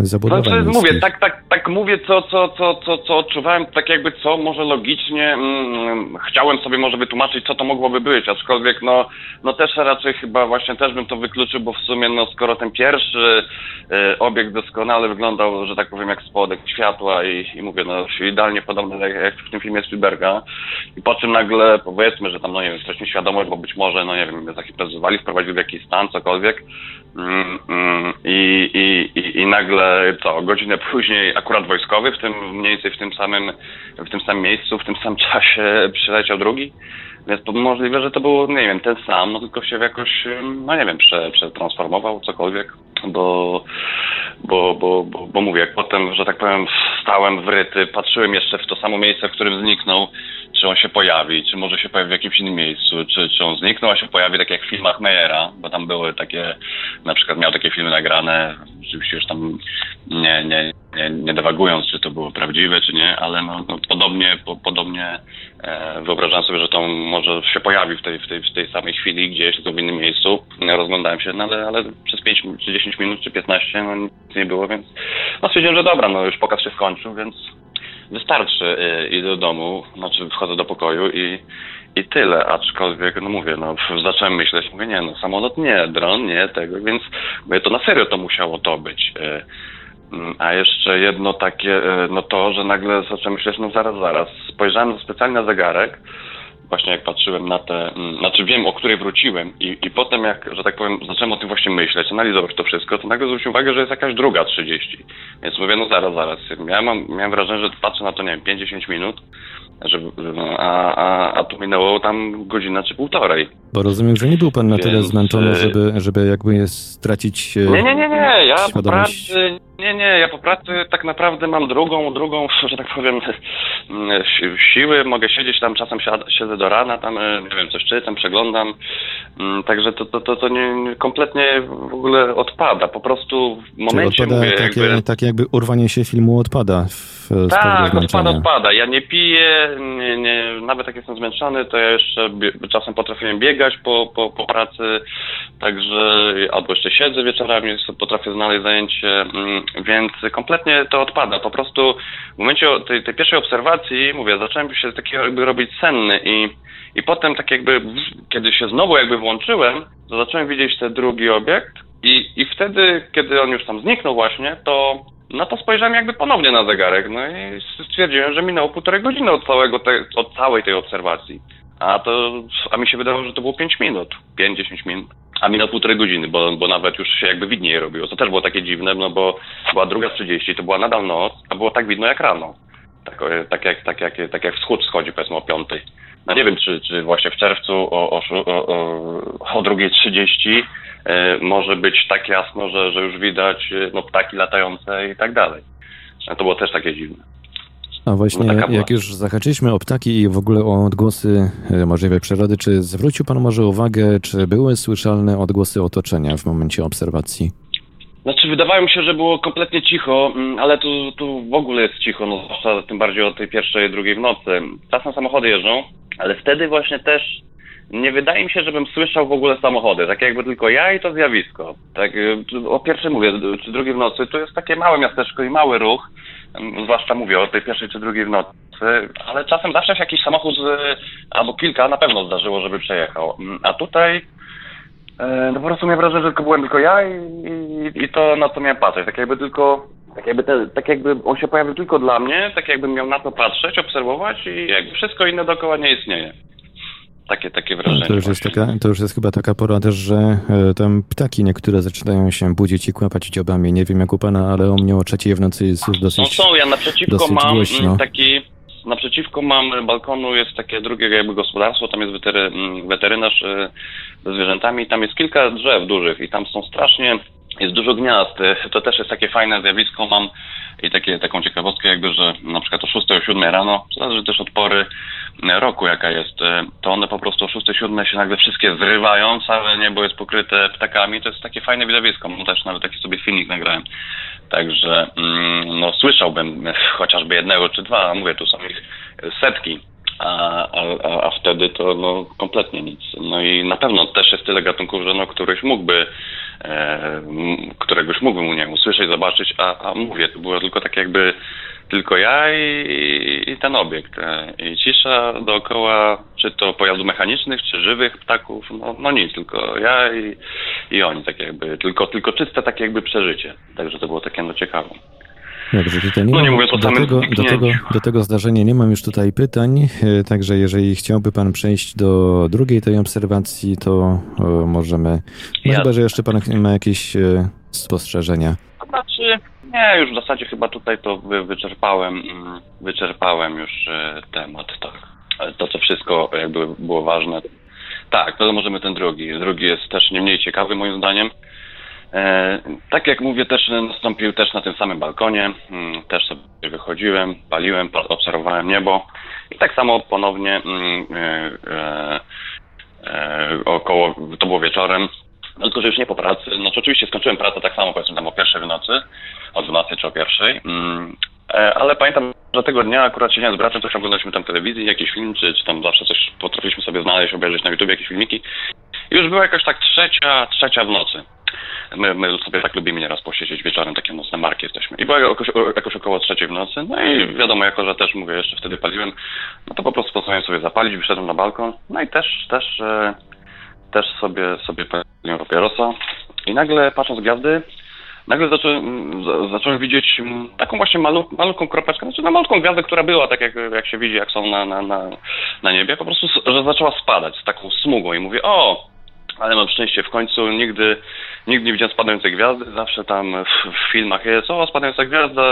e, zabudowań. Znaczy, mówię, tak, tak, tak mówię, co, co, co, co, co odczuwałem, tak jakby co może logicznie mm, chciałem sobie może wytłumaczyć, co to mogłoby być, aczkolwiek no, no też raczej chyba właśnie też bym to wykluczył, bo w sumie no skoro ten pierwszy y, obiekt doskonale wygląda wyglądał, że tak powiem, jak spodek światła i, i mówię, no idealnie podobny jak, jak w tym filmie Spielberga. I po czym nagle, powiedzmy, że tam, no nie wiem, stracimy świadomość, bo być może, no nie wiem, mnie zahipnotyzowali, wprowadzili w jakiś stan, cokolwiek. Mm, mm, i, i, i, I nagle, co, godzinę później akurat wojskowy w tym, mniej więcej w tym samym, w tym samym miejscu, w tym samym czasie przyleciał drugi. Więc to możliwe, że to był, nie wiem, ten sam, no tylko się jakoś, no nie wiem, prze, przetransformował, cokolwiek, bo, bo, bo, bo, bo mówię, jak potem, że tak powiem, stałem wryty, patrzyłem jeszcze w to samo miejsce, w którym zniknął, czy on się pojawi, czy może się pojawi w jakimś innym miejscu, czy, czy on zniknął, a się pojawi tak jak w filmach Meyera, bo tam były takie, na przykład miał takie filmy nagrane, oczywiście już tam nie, nie, nie, nie dewagując, czy to było prawdziwe, czy nie, ale no, no podobnie, po, podobnie e, wyobrażam sobie, że to może się pojawi w tej, w tej, w tej samej chwili gdzieś, tylko w innym miejscu. Rozglądałem się, no ale, ale przez 5 czy 10 minut, czy 15, no nic nie było, więc no stwierdziłem, że dobra, no już pokaz się skończył, więc wystarczy, y, idę do domu, znaczy wchodzę do pokoju i, i tyle, aczkolwiek, no mówię, no zacząłem myśleć, mówię, nie no, samolot nie, dron nie, tego, więc mówię, to na serio to musiało to być. Y, mm, a jeszcze jedno takie, y, no to, że nagle zacząłem myśleć, no zaraz, zaraz, spojrzałem specjalnie na zegarek, właśnie jak patrzyłem na te, mm, znaczy wiem, o której wróciłem i, i potem jak, że tak powiem, zacząłem o tym właśnie myśleć, analizować to wszystko, to nagle zwróciłem uwagę, że jest jakaś druga 30. Więc mówię, no zaraz, zaraz. Ja mam, miałem wrażenie, że patrzę na to, nie wiem, 50 minut, no, a, a, a tu minęło tam godzina czy półtorej. Bo rozumiem, że nie był pan na tyle Więc, zmęczony, e, żeby, żeby jakby stracić e, Nie, nie, nie, nie. Ja świadomość. pracy, nie, nie, ja po pracy tak naprawdę mam drugą, drugą, że tak powiem, si- siły. Mogę siedzieć tam, czasem siedzę do rana, tam, e, nie wiem, coś czytam, przeglądam. Mm, Także to, to, to, to nie, nie- kompletnie w ogóle odpada. Po prostu w Czyli momencie odpada mówię, takie, jakby... takie jakby urwanie się filmu odpada w, Tak, odpada, odpada. Ja nie piję, nie, nie, nawet jak jestem zmęczony, to ja jeszcze czasem potrafię biegać po, po, po pracy, także albo jeszcze siedzę wieczorami, potrafię znaleźć zajęcie, mm, więc kompletnie to odpada. Po prostu w momencie tej, tej pierwszej obserwacji, mówię, zacząłem się taki jakby robić senny i, i potem tak jakby, kiedy się znowu jakby włączyłem, to zacząłem widzieć ten drugi obiekt i, i wtedy, kiedy on już tam zniknął właśnie, to no to spojrzałem jakby ponownie na zegarek, no i stwierdziłem, że minęło półtorej godziny od, całego te, od całej tej obserwacji. A to, a mi się wydawało, że to było 5 minut, 5-10 minut. A minęło półtorej godziny, bo, bo nawet już się jakby widniej robiło. To też było takie dziwne, no bo była druga 30, to była nadal noc, a było tak widno jak rano. Tak, tak, jak, tak, jak, tak jak wschód schodzi powiedzmy o 5. No nie wiem, czy, czy właśnie w czerwcu o, o, o, o, o 2.30 e, może być tak jasno, że, że już widać e, no, ptaki latające i tak dalej. To było też takie dziwne. A właśnie, No była. jak już zahaczyliśmy o ptaki i w ogóle o odgłosy e, możliwej przyrody, czy zwrócił pan może uwagę, czy były słyszalne odgłosy otoczenia w momencie obserwacji? Znaczy, wydawało mi się, że było kompletnie cicho, mm, ale tu, tu w ogóle jest cicho, no zwłaszcza tym bardziej o tej pierwszej, drugiej w nocy. Czasem samochody jeżdżą, ale wtedy właśnie też nie wydaje mi się, żebym słyszał w ogóle samochody. Tak jakby tylko ja i to zjawisko. Tak, tu o pierwszej mówię, czy drugiej w nocy, to jest takie małe miasteczko i mały ruch, zwłaszcza mówię o tej pierwszej czy drugiej w nocy, ale czasem zawsze się jakiś samochód z, albo kilka na pewno zdarzyło, żeby przejechał. Mm, A tutaj E, No po prostu miałem wrażenie, że tylko byłem tylko ja i, i, i to na co miałem patrzeć. Tak jakby tylko, tak jakby, tak jakby on się pojawił tylko dla mnie, tak jakbym miał na to patrzeć, obserwować i jakby wszystko inne dookoła nie istnieje. Takie, takie wrażenie. To już, jest właśnie. taka, to już jest chyba taka pora też, że e, tam ptaki niektóre zaczynają się budzić i kłapać dziobami. Nie wiem jak u pana, ale u mnie o trzeciej w nocy jest No dosyć... są, ja naprzeciwko mam głośno. taki, naprzeciwko mam balkonu jest takie drugie jakby gospodarstwo, tam jest wetery, mm, weterynarz y, ze zwierzętami, tam jest kilka drzew dużych i tam są strasznie, jest dużo gniazd, to też jest takie fajne zjawisko, mam i takie, taką ciekawostkę jakby, że na przykład o 6 o 7 rano, zależy też od pory roku jaka jest, to one po prostu o 6-7 się nagle wszystkie zrywają, całe niebo jest pokryte ptakami, to jest takie fajne widowisko, mam też nawet taki sobie filmik nagrałem. Także mm, no, słyszałbym chociażby jednego czy dwa, mówię, tu są ich setki, a, a, a- wtedy to no, kompletnie nic. No i na pewno też jest tyle gatunków, że no, któryś mógłby, e, któregoś mógłbym u niej usłyszeć, zobaczyć, a, a mówię, to było tylko tak jakby tylko ja i, i ten obiekt. E, I cisza dookoła, czy to pojazdów mechanicznych, czy żywych ptaków, no, no nic, tylko ja i, i oni, tak jakby, tylko, tylko czyste takie jakby przeżycie. Także to było takie no ciekawe. Dobrze, tutaj nie No nie mówiąc o do, tego, do, tego, do tego zdarzenia nie mam już tutaj pytań, e, także jeżeli chciałby pan przejść do drugiej tej obserwacji, to e, możemy, no Jasne. chyba, że jeszcze pan ma jakieś e, spostrzeżenia. To znaczy, nie, już w zasadzie chyba tutaj to wy, wyczerpałem, mm, wyczerpałem już temat, tak. To, co wszystko jakby było ważne. Tak, to możemy ten drugi. Drugi jest też nie mniej ciekawy moim zdaniem. E, tak jak mówię, też nastąpił też na tym samym balkonie. Mm, też sobie wychodziłem, paliłem, pa- obserwowałem niebo. I tak samo ponownie mm, e, e, około, to było wieczorem, no tylko, że już nie po pracy. Znaczy oczywiście skończyłem pracę tak samo, powiedzmy tam o pierwszej w nocy, o 12 czy o pierwszej. Mm, ale pamiętam, że tego dnia akurat siedziałem z bratem, coś oglądaliśmy tam telewizji, jakiś film, czy, czy tam zawsze coś potrafiliśmy sobie znaleźć, obejrzeć na YouTube jakieś filmiki. I już była jakaś tak trzecia, trzecia w nocy. My, my sobie tak lubimy nieraz posiedzieć wieczorem, takie nocne marki jesteśmy. I była jakoś, jakoś około trzeciej w nocy, no i wiadomo, jako że też mówię, jeszcze wtedy paliłem, no to po prostu postanowiłem sobie zapalić, wyszedłem na balkon, no i też, też, e, też sobie, sobie paliłem papierosa. I nagle patrząc gwiazdy, nagle zacząłem, za- zacząłem widzieć taką właśnie malu, malutką kropeczkę, znaczy na malutką gwiazdę, która była tak jak, jak się widzi, jak są na, na, na, na niebie, po prostu, że zaczęła spadać z taką smugą i mówię, o, ale mam szczęście, w końcu nigdy, nigdy nie widziałem spadającej gwiazdy, zawsze tam w, w filmach jest, o, spadająca gwiazda,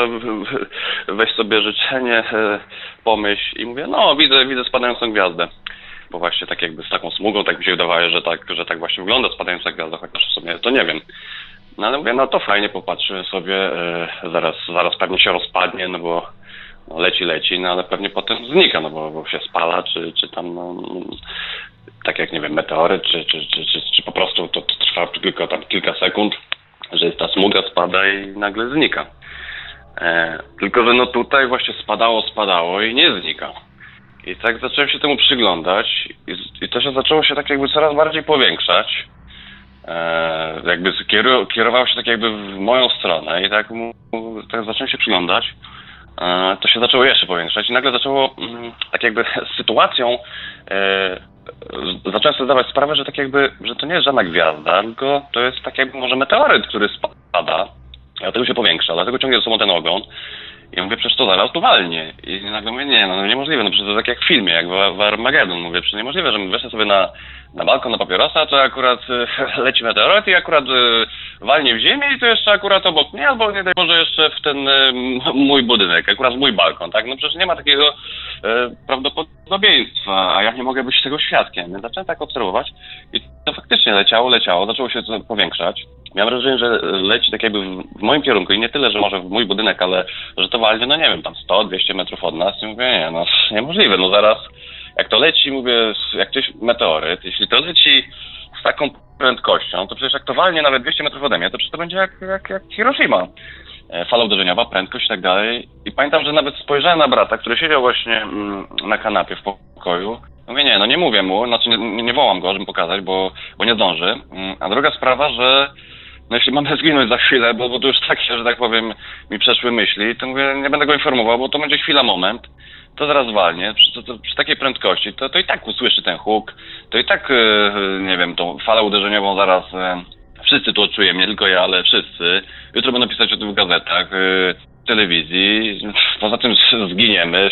weź sobie życzenie, e, pomyśl i mówię, no, widzę, widzę spadającą gwiazdę. bo właśnie tak jakby z taką smugą, tak mi się wydawało, że tak, że tak właśnie wygląda spadająca gwiazda, chociaż w sumie to nie wiem. No ale mówię, no to fajnie, popatrzymy sobie, yy, zaraz, zaraz pewnie się rozpadnie, no bo leci, leci, no ale pewnie potem znika, no bo, bo się spala, czy, czy tam, no, tak jak, nie wiem, meteoryt, czy, czy, czy, czy, po prostu to, trwa tylko tam kilka sekund, że ta smuga spada i nagle znika. E, tylko, że no tutaj właśnie spadało, spadało i nie znika. I tak zacząłem się temu przyglądać i, i to się zaczęło się tak jakby coraz bardziej powiększać. E, jakby kierowało się tak jakby w moją stronę i tak, mu, tak zacząłem się przyglądać. To się zaczęło jeszcze powiększać i nagle zaczęło mm, tak jakby z sytuacją e, zacząłem sobie zdawać sprawę, że tak jakby, że to nie jest żadna gwiazda, tylko to jest tak jakby może meteoryt, który spada, dlatego się powiększa, dlatego ciągnie ze sobą ten ogon. I mówię, przecież to zaraz tu walnie. I nagle mówię, nie, no niemożliwe, no przecież to tak jak w filmie, jak w, w Armageddon. Mówię, przecież niemożliwe, że weszłem sobie na, na balkon na papierosa, to akurat e, leci meteoryt i akurat e, walnie w ziemię i to jeszcze akurat obok mnie, albo nie daj Boże jeszcze w ten e, mój budynek, akurat mój balkon, tak? No przecież nie ma takiego prawdopodobieństwa, a ja nie mogę być tego świadkiem. Więc zacząłem tak obserwować i to faktycznie leciało, leciało, zaczęło się powiększać. Miałem wrażenie, że leci tak jakby w moim kierunku i nie tyle, że może w mój budynek, ale że to walnie, no nie wiem, tam 100-200 metrów od nas i mówię, nie, no niemożliwe, no zaraz jak to leci, mówię, jak gdzieś meteoryt, jeśli to leci z taką prędkością, to przecież jak to walnie nawet 200 metrów ode mnie, to przecież to będzie jak, jak, jak Hiroshima. E, fala uderzeniowa, prędkość i tak dalej. I pamiętam, że nawet spojrzałem na brata, który siedział właśnie mm, na kanapie w pokoju. Mówię, nie, no nie mówię mu, znaczy nie, nie wołam go, żeby pokazać, bo, bo nie zdąży. Mm, a druga sprawa, że no jeśli mamy zginąć za chwilę, bo, bo to już tak się, że tak powiem, mi przeszły myśli, to mówię, nie będę go informował, bo to będzie chwila, moment, to zaraz walnie, przy, to, to, przy takiej prędkości, to, to i tak usłyszy ten huk, to i tak, yy, nie wiem, tą falę uderzeniową zaraz yy, wszyscy to odczujemy, nie tylko ja, ale wszyscy. Jutro będą pisać o tym w gazetach, yy, w telewizji, poza tym zginiemy,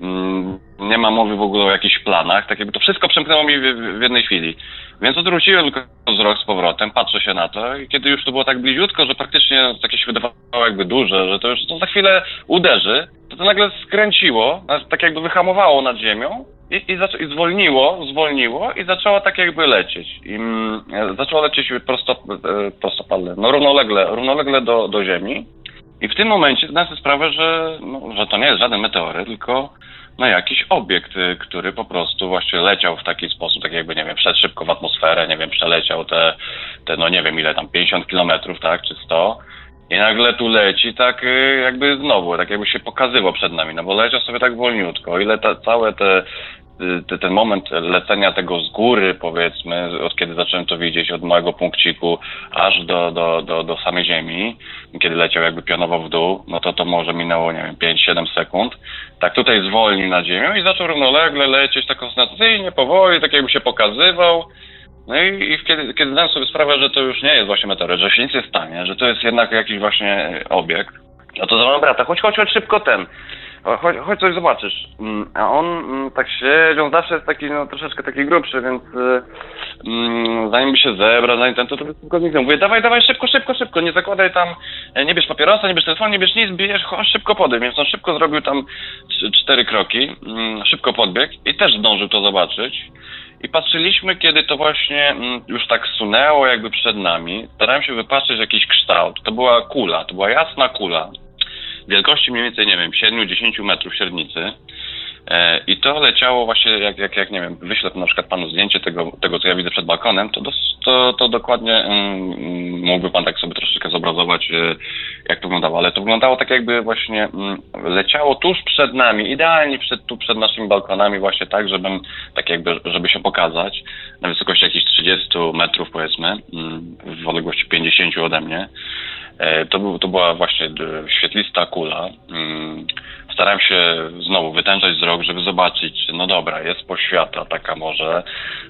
mm, nie ma mowy w ogóle o jakichś planach, tak jakby to wszystko przemknęło mi w jednej chwili. Więc odwróciłem tylko wzrok z powrotem, patrzę się na to i kiedy już to było tak bliziutko, że praktycznie takie się wydawało jakby duże, że to już to za chwilę uderzy, to to nagle skręciło, tak jakby wyhamowało nad ziemią i, i, i zwolniło, zwolniło i zaczęło tak jakby lecieć. I mm, zaczęło lecieć prosto, e, prostopadle, no równolegle, równolegle do, do ziemi. I w tym momencie zdałem sobie sprawę, że, no, że to nie jest żaden meteoryt, tylko na jakiś obiekt, y, który po prostu właśnie leciał w taki sposób, tak jakby, nie wiem, przed szybko w atmosferę, nie wiem, przeleciał te, te no nie wiem ile tam, 50 kilometrów, tak, czy 100 i nagle tu leci tak y, jakby znowu, tak jakby się pokazywał przed nami, no bo leciał sobie tak wolniutko, ile te, całe te ten moment lecenia tego z góry, powiedzmy, od kiedy zacząłem to widzieć, od małego punkciku aż do, do, do, do samej ziemi, kiedy leciał jakby pionowo w dół, no to to może minęło, nie wiem, 5-7 sekund. Tak tutaj zwolnił nad ziemią i zaczął równolegle lecieć tak konstytucyjnie, powoli, tak jakby się pokazywał. No i, i kiedy, kiedy zdałem sobie sprawę, że to już nie jest właśnie meteoryt, że się nic nie stanie, że to jest jednak jakiś właśnie obiekt, no to za brata, chodź, chodź, chodź szybko ten chodź, chodź coś zobaczysz. Mm, a on mm, tak siedzi, on zawsze jest taki, no troszeczkę taki grubszy, więc y, mm, zanim by się zebrał, zanim ten, to, to tylko zniknął. Mówię, dawaj, dawaj, szybko, szybko, szybko, nie zakładaj tam, e, nie bierz papierosa, nie bierz telefonu, nie bierz nic, bierz, chodź, szybko podejść. Więc on szybko zrobił tam cztery kroki, szybko podbiegł i też zdążył to zobaczyć. I patrzyliśmy, kiedy to właśnie już tak sunęło jakby przed nami. Starałem się wypatrzeć jakiś kształt. To była kula, to była jasna kula wielkości mniej więcej, nie wiem, 7-10 metrów średnicy. E, I to leciało właśnie, jak, jak, jak nie wiem, wyślę na przykład panu zdjęcie tego, tego co ja widzę przed balkonem, to, to, to dokładnie um, mógłby pan tak sobie troszeczkę zobrazować, e, jak to wyglądało. Ale to wyglądało tak, jakby właśnie um, leciało tuż przed nami, idealnie przed, tu przed naszymi balkonami, właśnie tak, żebym, tak jakby, żeby się pokazać, na wysokości jakichś 30 metrów powiedzmy, um, w odległości 50 ode mnie. E, to, był, to była właśnie świetlista kula. Mm, starałem się znowu wytężać wzrok, żeby zobaczyć, no dobra, jest poświata taka może,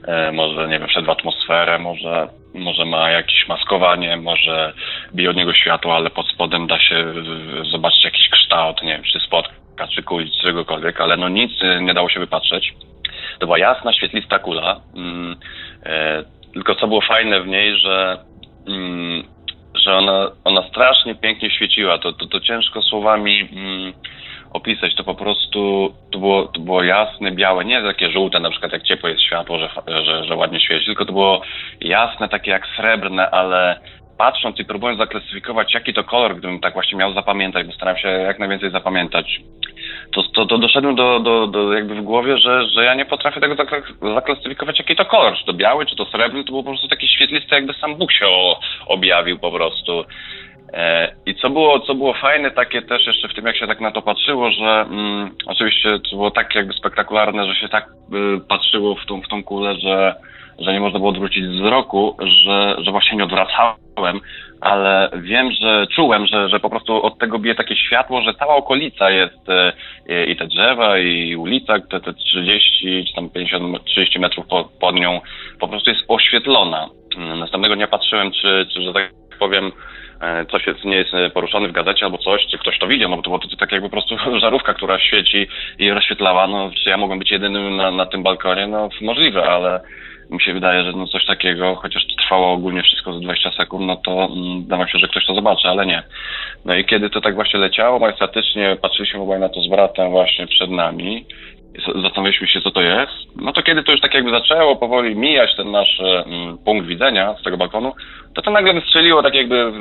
e, może nie wiem, wszedł w atmosferę, może, może ma jakieś maskowanie, może bije od niego światło, ale pod spodem da się zobaczyć jakiś kształt, nie wiem, czy spotka, czy kuli, czy czegokolwiek, ale no nic e, nie dało się wypatrzeć. To była jasna, świetlista kula, mm, tylko co było fajne w niej, że mm, że ona, ona strasznie pięknie świeciła. To, to, to ciężko słowami mm, opisać. To po prostu to było, to było jasne, białe, nie takie żółte, na przykład jak ciepłe jest światło, że, że, że ładnie świeci, tylko to było jasne, takie jak srebrne, ale patrząc i próbując zaklasyfikować, jaki to kolor, gdybym tak właśnie miał zapamiętać, bo staram się jak najwięcej zapamiętać, to, to, to doszedłem do, do, do jakby w głowie, że, że ja nie potrafię tego zaklasyfikować, jaki to kolor, czy to biały, czy to srebrny, to był po prostu taki świetlisty, jakby sam Bóg się objawił po prostu. E, I co było, co było fajne takie też jeszcze w tym, jak się tak na to patrzyło, że mm, oczywiście to było tak jakby spektakularne, że się tak y, patrzyło w tą, w tą kulę, że że nie można było odwrócić wzroku, że, że właśnie nie odwracałem, ale wiem, że czułem, że, że po prostu od tego bije takie światło, że cała okolica jest e, i te drzewa, i ulica, te, te 30 czy tam 50, 30 metrów po, pod nią po prostu jest oświetlona. Następnego dnia patrzyłem, czy, czy że tak powiem, e, coś jest, nie jest poruszony w gazecie albo coś, czy ktoś to widział, no bo to było to tak jakby po prostu żarówka, która świeci i rozświetlała, no czy ja mogłem być jedynym na, na tym balkonie, no możliwe, ale mi się wydaje, że no coś takiego, chociaż trwało ogólnie wszystko za 20 sekund, no to mm, dawało się, że ktoś to zobaczy, ale nie. No i kiedy to tak właśnie leciało, majestatycznie patrzyliśmy obaj na to z bratem właśnie przed nami, zastanawialiśmy się, co to jest. No to kiedy to już tak jakby zaczęło powoli mijać ten nasz mm, punkt widzenia z tego balkonu, to to nagle wystrzeliło tak jakby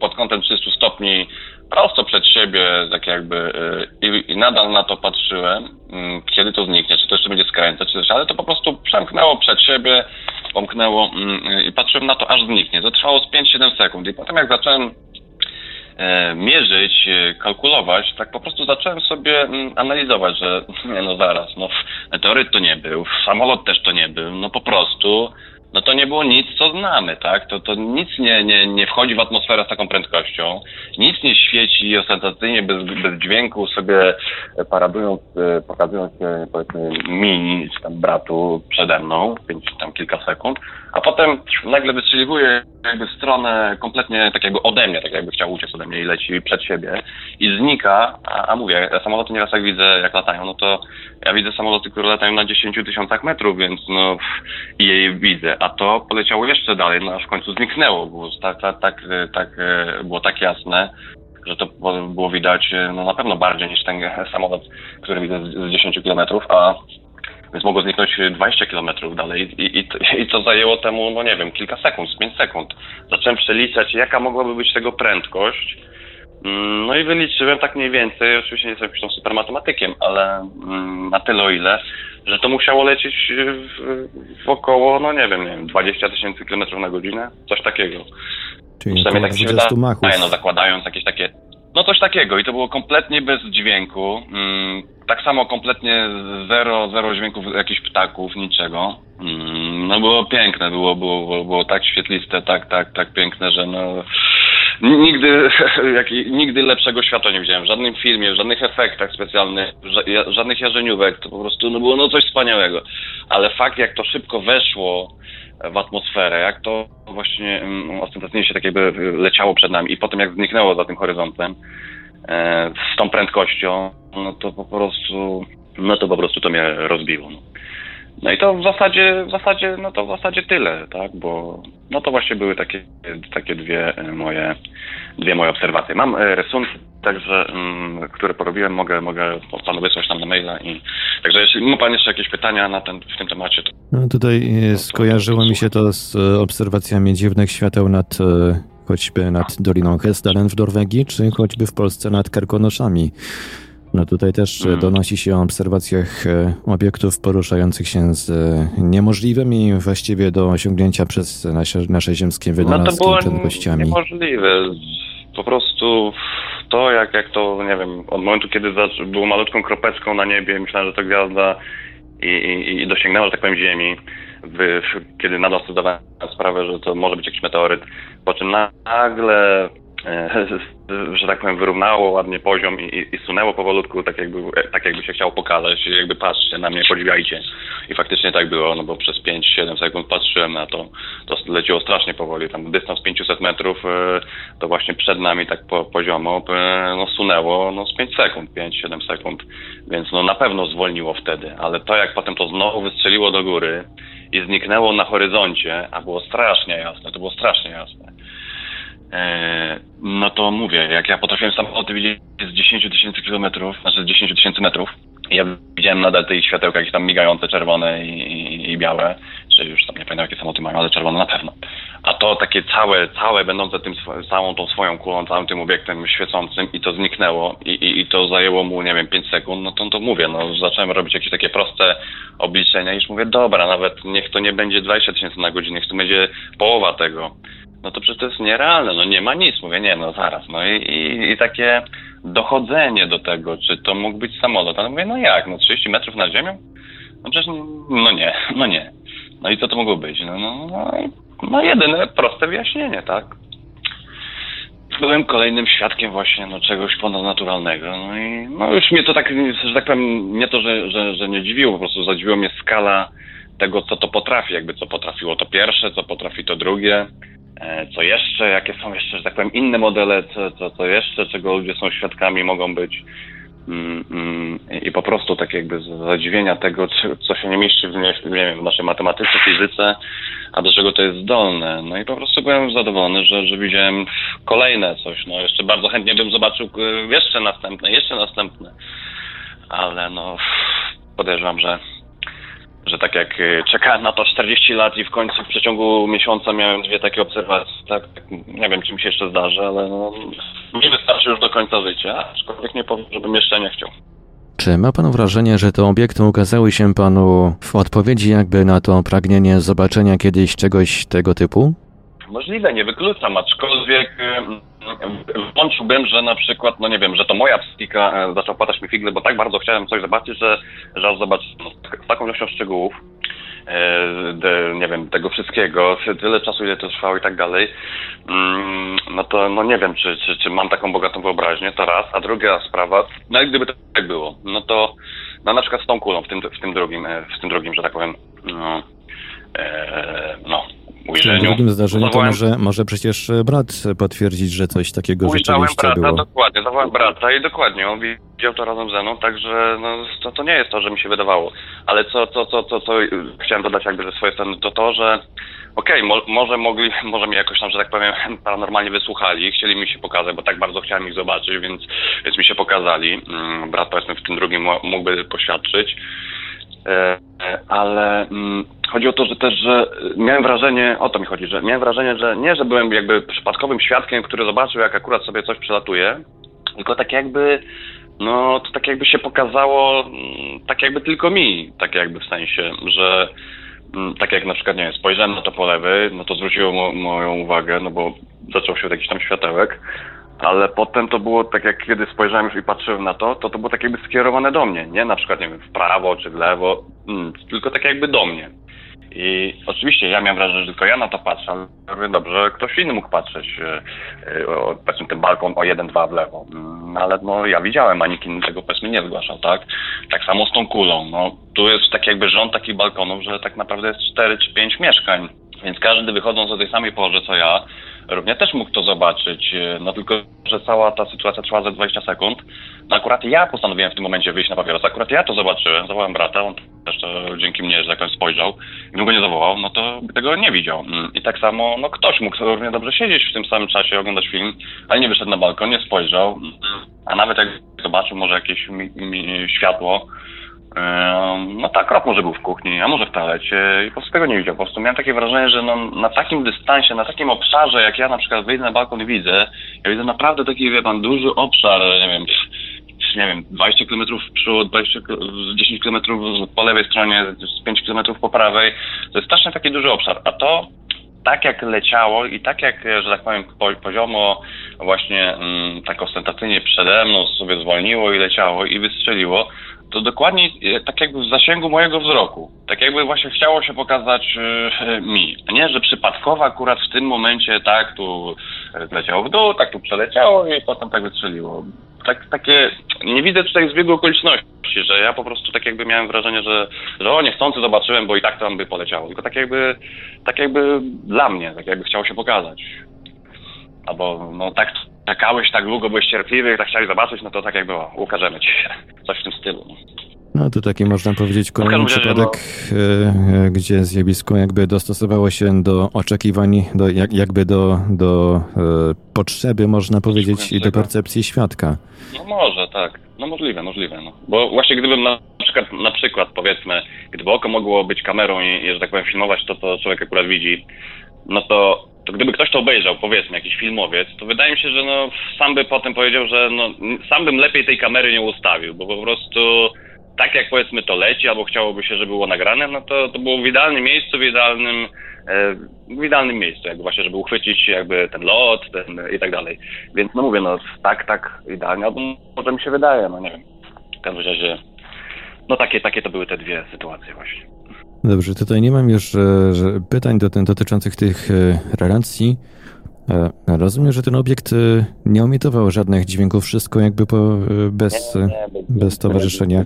pod kątem 300 stopni prosto przed siebie, tak jakby y, i, i, nadal na to patrzyłem, mm, kiedy to zniknie, czy to jeszcze będzie skręcać, czy coś, ale to po prostu przemknęło przed siebie, pomknęło mm, i patrzyłem na to, aż zniknie. To trwało z 5-7 sekund i potem jak zacząłem e, mierzyć, e, kalkulować, tak po prostu zacząłem sobie mm, analizować, że nie no zaraz, no meteoryt to nie był, samolot też to nie był, no po prostu no to nie było nic, co znamy, tak? To, to nic nie, nie, nie wchodzi w atmosferę z taką prędkością, nic nie świeci ostentacyjnie bez, bez dźwięku sobie paradując, e, pokazując się powiedzmy mi, czy tam bratu przede mną, pięć, tam kilka sekund, a potem nagle wystrzeliwuje jakby stronę kompletnie tak jakby ode mnie, tak jakby chciał uciec ode mnie i leci przed siebie i znika, a, a mówię, ja samoloty nieraz jak widzę, jak latają, no to ja widzę samoloty, które latają na 10 tysiącach metrów, więc no i jej widzę, a to poleciało jeszcze dalej, no aż w końcu zniknęło, było tak, tak, tak, tak, było tak jasne, że to było widać no, na pewno bardziej niż ten samolot, który widzę z 10 kilometrów, a więc mogło zniknąć 20 kilometrów dalej i, i, i to zajęło temu, no nie wiem, kilka sekund, 5 sekund. Zacząłem przeliczać, jaka mogłaby być tego prędkość, mm, no i wyliczyłem tak mniej więcej, oczywiście nie jestem jakimś super matematykiem, ale mm, na tyle o ile, że to musiało lecieć w, w około, no nie wiem, nie wiem, 20 tysięcy kilometrów na godzinę, coś takiego. Czyli około tak 20 machów. No, zakładając jakieś takie no coś takiego i to było kompletnie bez dźwięku. Mm, tak samo kompletnie zero, zero dźwięków jakichś ptaków, niczego. Mm, no było piękne, było, było, było, było tak świetliste, tak, tak, tak piękne, że no nigdy, jak, nigdy lepszego światła nie widziałem. W żadnym filmie, w żadnych efektach specjalnych, żadnych jarzeniówek. To po prostu no było no coś wspaniałego. Ale fakt, jak to szybko weszło w atmosferę, jak to właśnie mm, ostentacyjnie się tak jakby leciało przed nami i potem jak zniknęło za tym horyzontem e, z tą prędkością, no to po prostu, no to po prostu to mnie rozbiło. No. No i to w zasadzie, w zasadzie, no to w zasadzie tyle, tak, bo no to właśnie były takie, takie dwie moje, dwie moje obserwacje. Mam e, rysunki także, mm, które porobiłem, mogę, mogę panu wysłać tam na maila i także jeśli ma pan jeszcze jakieś pytania na ten, w tym temacie, to... No tutaj e, skojarzyło mi się to z e, obserwacjami dziwnych świateł nad choćby nad Doliną Hestalen w Norwegii, czy choćby w Polsce nad Karkonoszami. No tutaj też mm. donosi się o obserwacjach e, obiektów poruszających się z e, niemożliwymi właściwie do osiągnięcia przez nasze, nasze ziemskie wynalazki no prędkościami. niemożliwe. Po prostu to, jak, jak to, nie wiem, od momentu, kiedy było malutką kropeczką na niebie, myślałem, że to gwiazda i, i, i dosięgnęła, że tak powiem, Ziemi, w, kiedy nadal zdawałem sprawę, że to może być jakiś meteoryt, po czym nagle E, że tak powiem, wyrównało ładnie poziom i, i sunęło powolutku, tak jakby, tak jakby się chciało pokazać, jakby patrzcie na mnie, podziwiajcie. I faktycznie tak było, no bo przez 5-7 sekund patrzyłem na to, to leciło strasznie powoli, tam dystans 500 metrów, e, to właśnie przed nami tak po, poziomo, e, no sunęło no z 5 sekund, 5-7 sekund, więc no na pewno zwolniło wtedy, ale to jak potem to znowu wystrzeliło do góry i zniknęło na horyzoncie, a było strasznie jasne, to było strasznie jasne. e, no to mówię, jak ja potrafiłem samochody widzieć z 10 tysięcy kilometrów, znaczy z 10 tysięcy metrów, ja widziałem nadal te światełka jakieś tam migające, czerwone i, i, białe, czy już tam nie pamiętam jakie samochody mają, ale czerwone na pewno. A to takie całe, całe będące tym, całą tą swoją kulą, całym tym obiektem świecącym i to zniknęło i, i, i to zajęło mu, nie wiem, 5 sekund, no to, to mówię, no zacząłem robić jakieś takie proste obliczenia i już mówię, dobra, nawet niech to nie będzie 20 tysięcy na godzinę, niech to będzie połowa tego. No to przecież to jest nierealne, no nie ma nic. Mówię, nie, no zaraz. No i, i, i takie dochodzenie do tego, czy to mógł być samolot. Ale mówię, no jak, no 30 metrów nad ziemią? No przecież, no nie, no nie. No i co to mogło być? No, no, no, no jedyne proste wyjaśnienie, tak? Byłem kolejnym świadkiem właśnie no, czegoś ponadnaturalnego. No i no już mnie to tak, że tak powiem, nie to, że, że, że nie dziwiło, po prostu zadziwiło mnie skala tego, co to potrafi, jakby co potrafiło to pierwsze, co potrafi to drugie. E, co jeszcze, jakie są jeszcze, że tak powiem, inne modele, co, co, co jeszcze, czego ludzie są świadkami, mogą być. Mm, mm, I po prostu tak jakby zadziwienia tego, co się nie mieści w, nie wiem, w naszej matematyce, fizyce, a do czego to jest zdolne. No i po prostu byłem zadowolony, że, że widziałem kolejne coś. No jeszcze bardzo chętnie bym zobaczył e, jeszcze następne, jeszcze następne. Ale no podejrzewam, że że tak jak y, czekałem na to 40 lat i w końcu w przeciągu miesiąca miałem dwie takie obserwacje, tak, tak nie wiem, czy mi się jeszcze zdarzy, ale no, nie wystarczy już do końca życia, aczkolwiek nie powiem, żebym jeszcze nie chciał. Czy ma Pan wrażenie, że te obiekty ukazały się Panu w odpowiedzi jakby na to pragnienie zobaczenia kiedyś czegoś tego typu? Możliwe, nie wykluczam, aczkolwiek włączyłbym, że na przykład, no nie wiem, że to moja psychika e, zaczął padać mi figle, bo tak bardzo chciałem coś zobaczyć, że, aż zobaczyć no, z taką ilością szczegółów, e, de, nie wiem, tego wszystkiego, tyle czasu, ile to trwało i tak dalej, mm, no to no nie wiem, czy, czy, czy mam taką bogatą wyobraźnię, to raz, a druga sprawa, no i gdyby to tak było, no to no na przykład z tą kulą w tym, w tym drugim, e, w tym drugim, że tak powiem, no, e, no ujrzeniu. W drugim zdarzeniu to może, może przecież brat potwierdzić, że coś takiego Ujrzałem rzeczywiście brata, było. dokładnie, zawołałem brata i dokładnie, on widział to razem ze mną, także no, to, to nie jest to, że mi się wydawało. Ale co, co, co, co, co chciałem dodać jakby ze swojej strony, to to, że okej, okay, mo, może mogli, może mi jakoś tam, że tak powiem, paranormalnie wysłuchali, chcieli mi się pokazać, bo tak bardzo chciałem ich zobaczyć, więc, więc mi się pokazali. Mm, brat powiedzmy w tym drugim mógłby poświadczyć. E, ale mm, chodzi o to, że też, że miałem wrażenie, o to mi chodzi, że miałem wrażenie, że nie, że byłem jakby przypadkowym świadkiem, który zobaczył, jak akurat sobie coś przelatuje, tylko tak jakby, no to tak jakby się pokazało, mm, tak jakby tylko mi, tak jakby w sensie, że mm, tak jak na przykład, nie wiem, spojrzałem na to po lewej, no to zwróciło mo moją uwagę, no bo zaczął się jakiś tam światełek, ale potem to było tak jak kiedy spojrzałem już i patrzyłem na to, to to było tak jakby skierowane do mnie, nie na przykład, nie wiem, w prawo czy w lewo, mm, tylko tak jakby do mnie. I oczywiście ja miałem wrażenie, że tylko ja na to patrzę, ale mówię, dobrze, ktoś inny mógł patrzeć, yy, o, powiedzmy ten balkon o jeden, dwa w lewo. Mm, ale no ja widziałem, a nikt inny tego powiedzmy nie zgłaszał, tak? Tak samo z tą kulą. No tu jest tak jakby rząd takich balkonów, że tak naprawdę jest cztery czy pięć mieszkań. Więc każdy wychodząc o tej samej porze co ja, równie też mógł to zobaczyć. No tylko, że cała ta sytuacja trwała za 20 sekund. No akurat ja postanowiłem w tym momencie wyjść na papieros. Akurat ja to zobaczyłem, zawołałem brata, on też to dzięki mnie, że powiem, spojrzał. Gdybym go nie zawołał, no to by tego nie widział. Mm, I tak samo, no ktoś mógł równie dobrze siedzieć w tym samym czasie, oglądać film, ale nie wyszedł na balkon, nie spojrzał. A nawet jak zobaczył może jakieś mi, mi, światło, no tak, rok może był w kuchni, a może w toalecie i po prostu tego nie widział. Po prostu miałem takie wrażenie, że no, na takim dystansie, na takim obszarze, jak ja na przykład wyjdę na balkon i widzę, ja widzę naprawdę taki, wie pan, duży obszar, nie wiem, nie wiem, 20 km w przód, 20, 10 km po lewej stronie, 5 km po prawej. To jest strasznie taki duży obszar, a to tak jak leciało i tak jak, że tak powiem, poziomo właśnie mm, tak ostentacyjnie przede mną sobie zwolniło i leciało i wystrzeliło, to dokładnie e, tak jakby w zasięgu mojego wzroku. Tak jakby właśnie chciało się pokazać e, mi. Nie, że przypadkowo akurat w tym momencie tak tu leciało w dół, tak tu przeleciało i potem tak wystrzeliło. Tak, takie, nie widzę tutaj zbiegu okoliczności, że ja po prostu tak jakby miałem wrażenie, że, że o niechcący zobaczyłem, bo i tak tam by poleciało. Tylko tak jakby, tak jakby dla mnie, tak jakby chciało się pokazać. Albo no tak czekałeś tak długo, byłeś cierpliwy, tak chciałeś zobaczyć, no to tak jak było, ukażemy ci się. Coś w tym stylu. No to taki można powiedzieć kolejny przypadek, no. gdzie zjawisko jakby dostosowało się do oczekiwań, do, jak, jakby do, do e, potrzeby, można powiedzieć, i do percepcji świadka. No może, tak. No możliwe, możliwe. No. Bo właśnie gdybym na przykład, na przykład powiedzmy, gdyby oko mogło być kamerą i, i że tak powiem filmować to, co człowiek akurat widzi, no to to gdyby ktoś to obejrzał, powiedzmy, jakiś filmowiec, to wydaje mi się, że no, sam by potem powiedział, że no, sam bym lepiej tej kamery nie ustawił, bo po prostu tak jak powiedzmy to leci, albo chciałoby się, żeby było nagrane, no to, to było w idealnym miejscu, w idealnym, e, w idealnym miejscu, jakby właśnie, żeby uchwycić jakby ten lot ten, i tak dalej. Więc no mówię, no tak, tak idealnie, albo może mi się wydaje, no nie wiem. W każdym razie, no takie, takie to były te dwie sytuacje właśnie. Dobrze, tutaj nie mam już e, pytań dotyczących tych e, relacji. E, rozumiem, że ten obiekt nie emitował żadnych dźwięków, wszystko jakby po, bez, bez, towarzyszenia.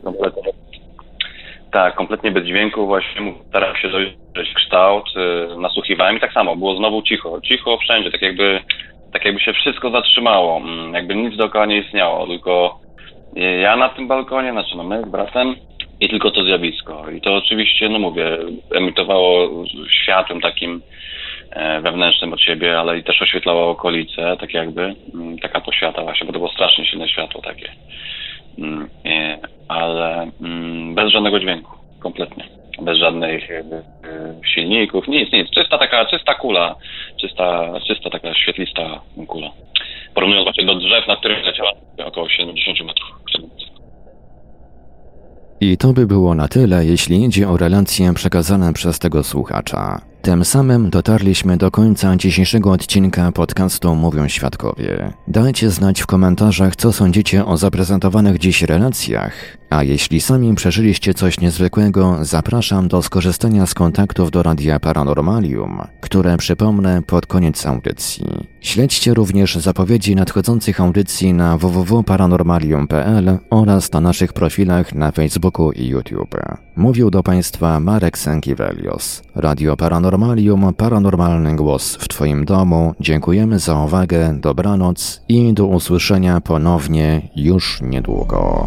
Tak, kompletnie bez dźwięku. Właśnie starałem się dojrzeć kształt, nasłuchiwałem i tak samo, było znowu cicho. Cicho wszędzie, tak jakby, tak jakby się wszystko zatrzymało, mm, jakby nic dookoła nie istniało, tylko ja na tym balkonie, znaczy no my z bratem, i tylko to zjawisko. I to oczywiście, no mówię, emitowało światłem takim e, wewnętrznym od siebie, ale i też oświetlało okolice, tak jakby, mm, taka poświata właśnie, bo to było strasznie silne światło takie. Mm, ale mm, bez żadnego dźwięku, kompletnie. Bez żadnych e, silników, nic, nic. Czysta taka, czysta kula, czysta, czysta taka świetlista kula. Porównując właśnie do drzew, na których leciała około 70 metrów. I to by było na tyle, jeśli idzie o relacje przekazane przez tego słuchacza. Tym samym dotarliśmy do końca dzisiejszego odcinka podcastu Mówią Świadkowie. Dajcie znać w komentarzach, co sądzicie o zaprezentowanych dziś relacjach. A jeśli sami przeżyliście coś niezwykłego, zapraszam do skorzystania z kontaktów do Radia Paranormalium, które przypomnę pod koniec audycji. Śledźcie również zapowiedzi nadchodzących audycji na www.paranormalium.pl oraz na naszych profilach na Facebooku i YouTube. Mówił do Państwa Marek Sękiewelios. Radio Paranormalium, paranormalny głos w Twoim domu. Dziękujemy za uwagę, dobranoc i do usłyszenia ponownie już niedługo.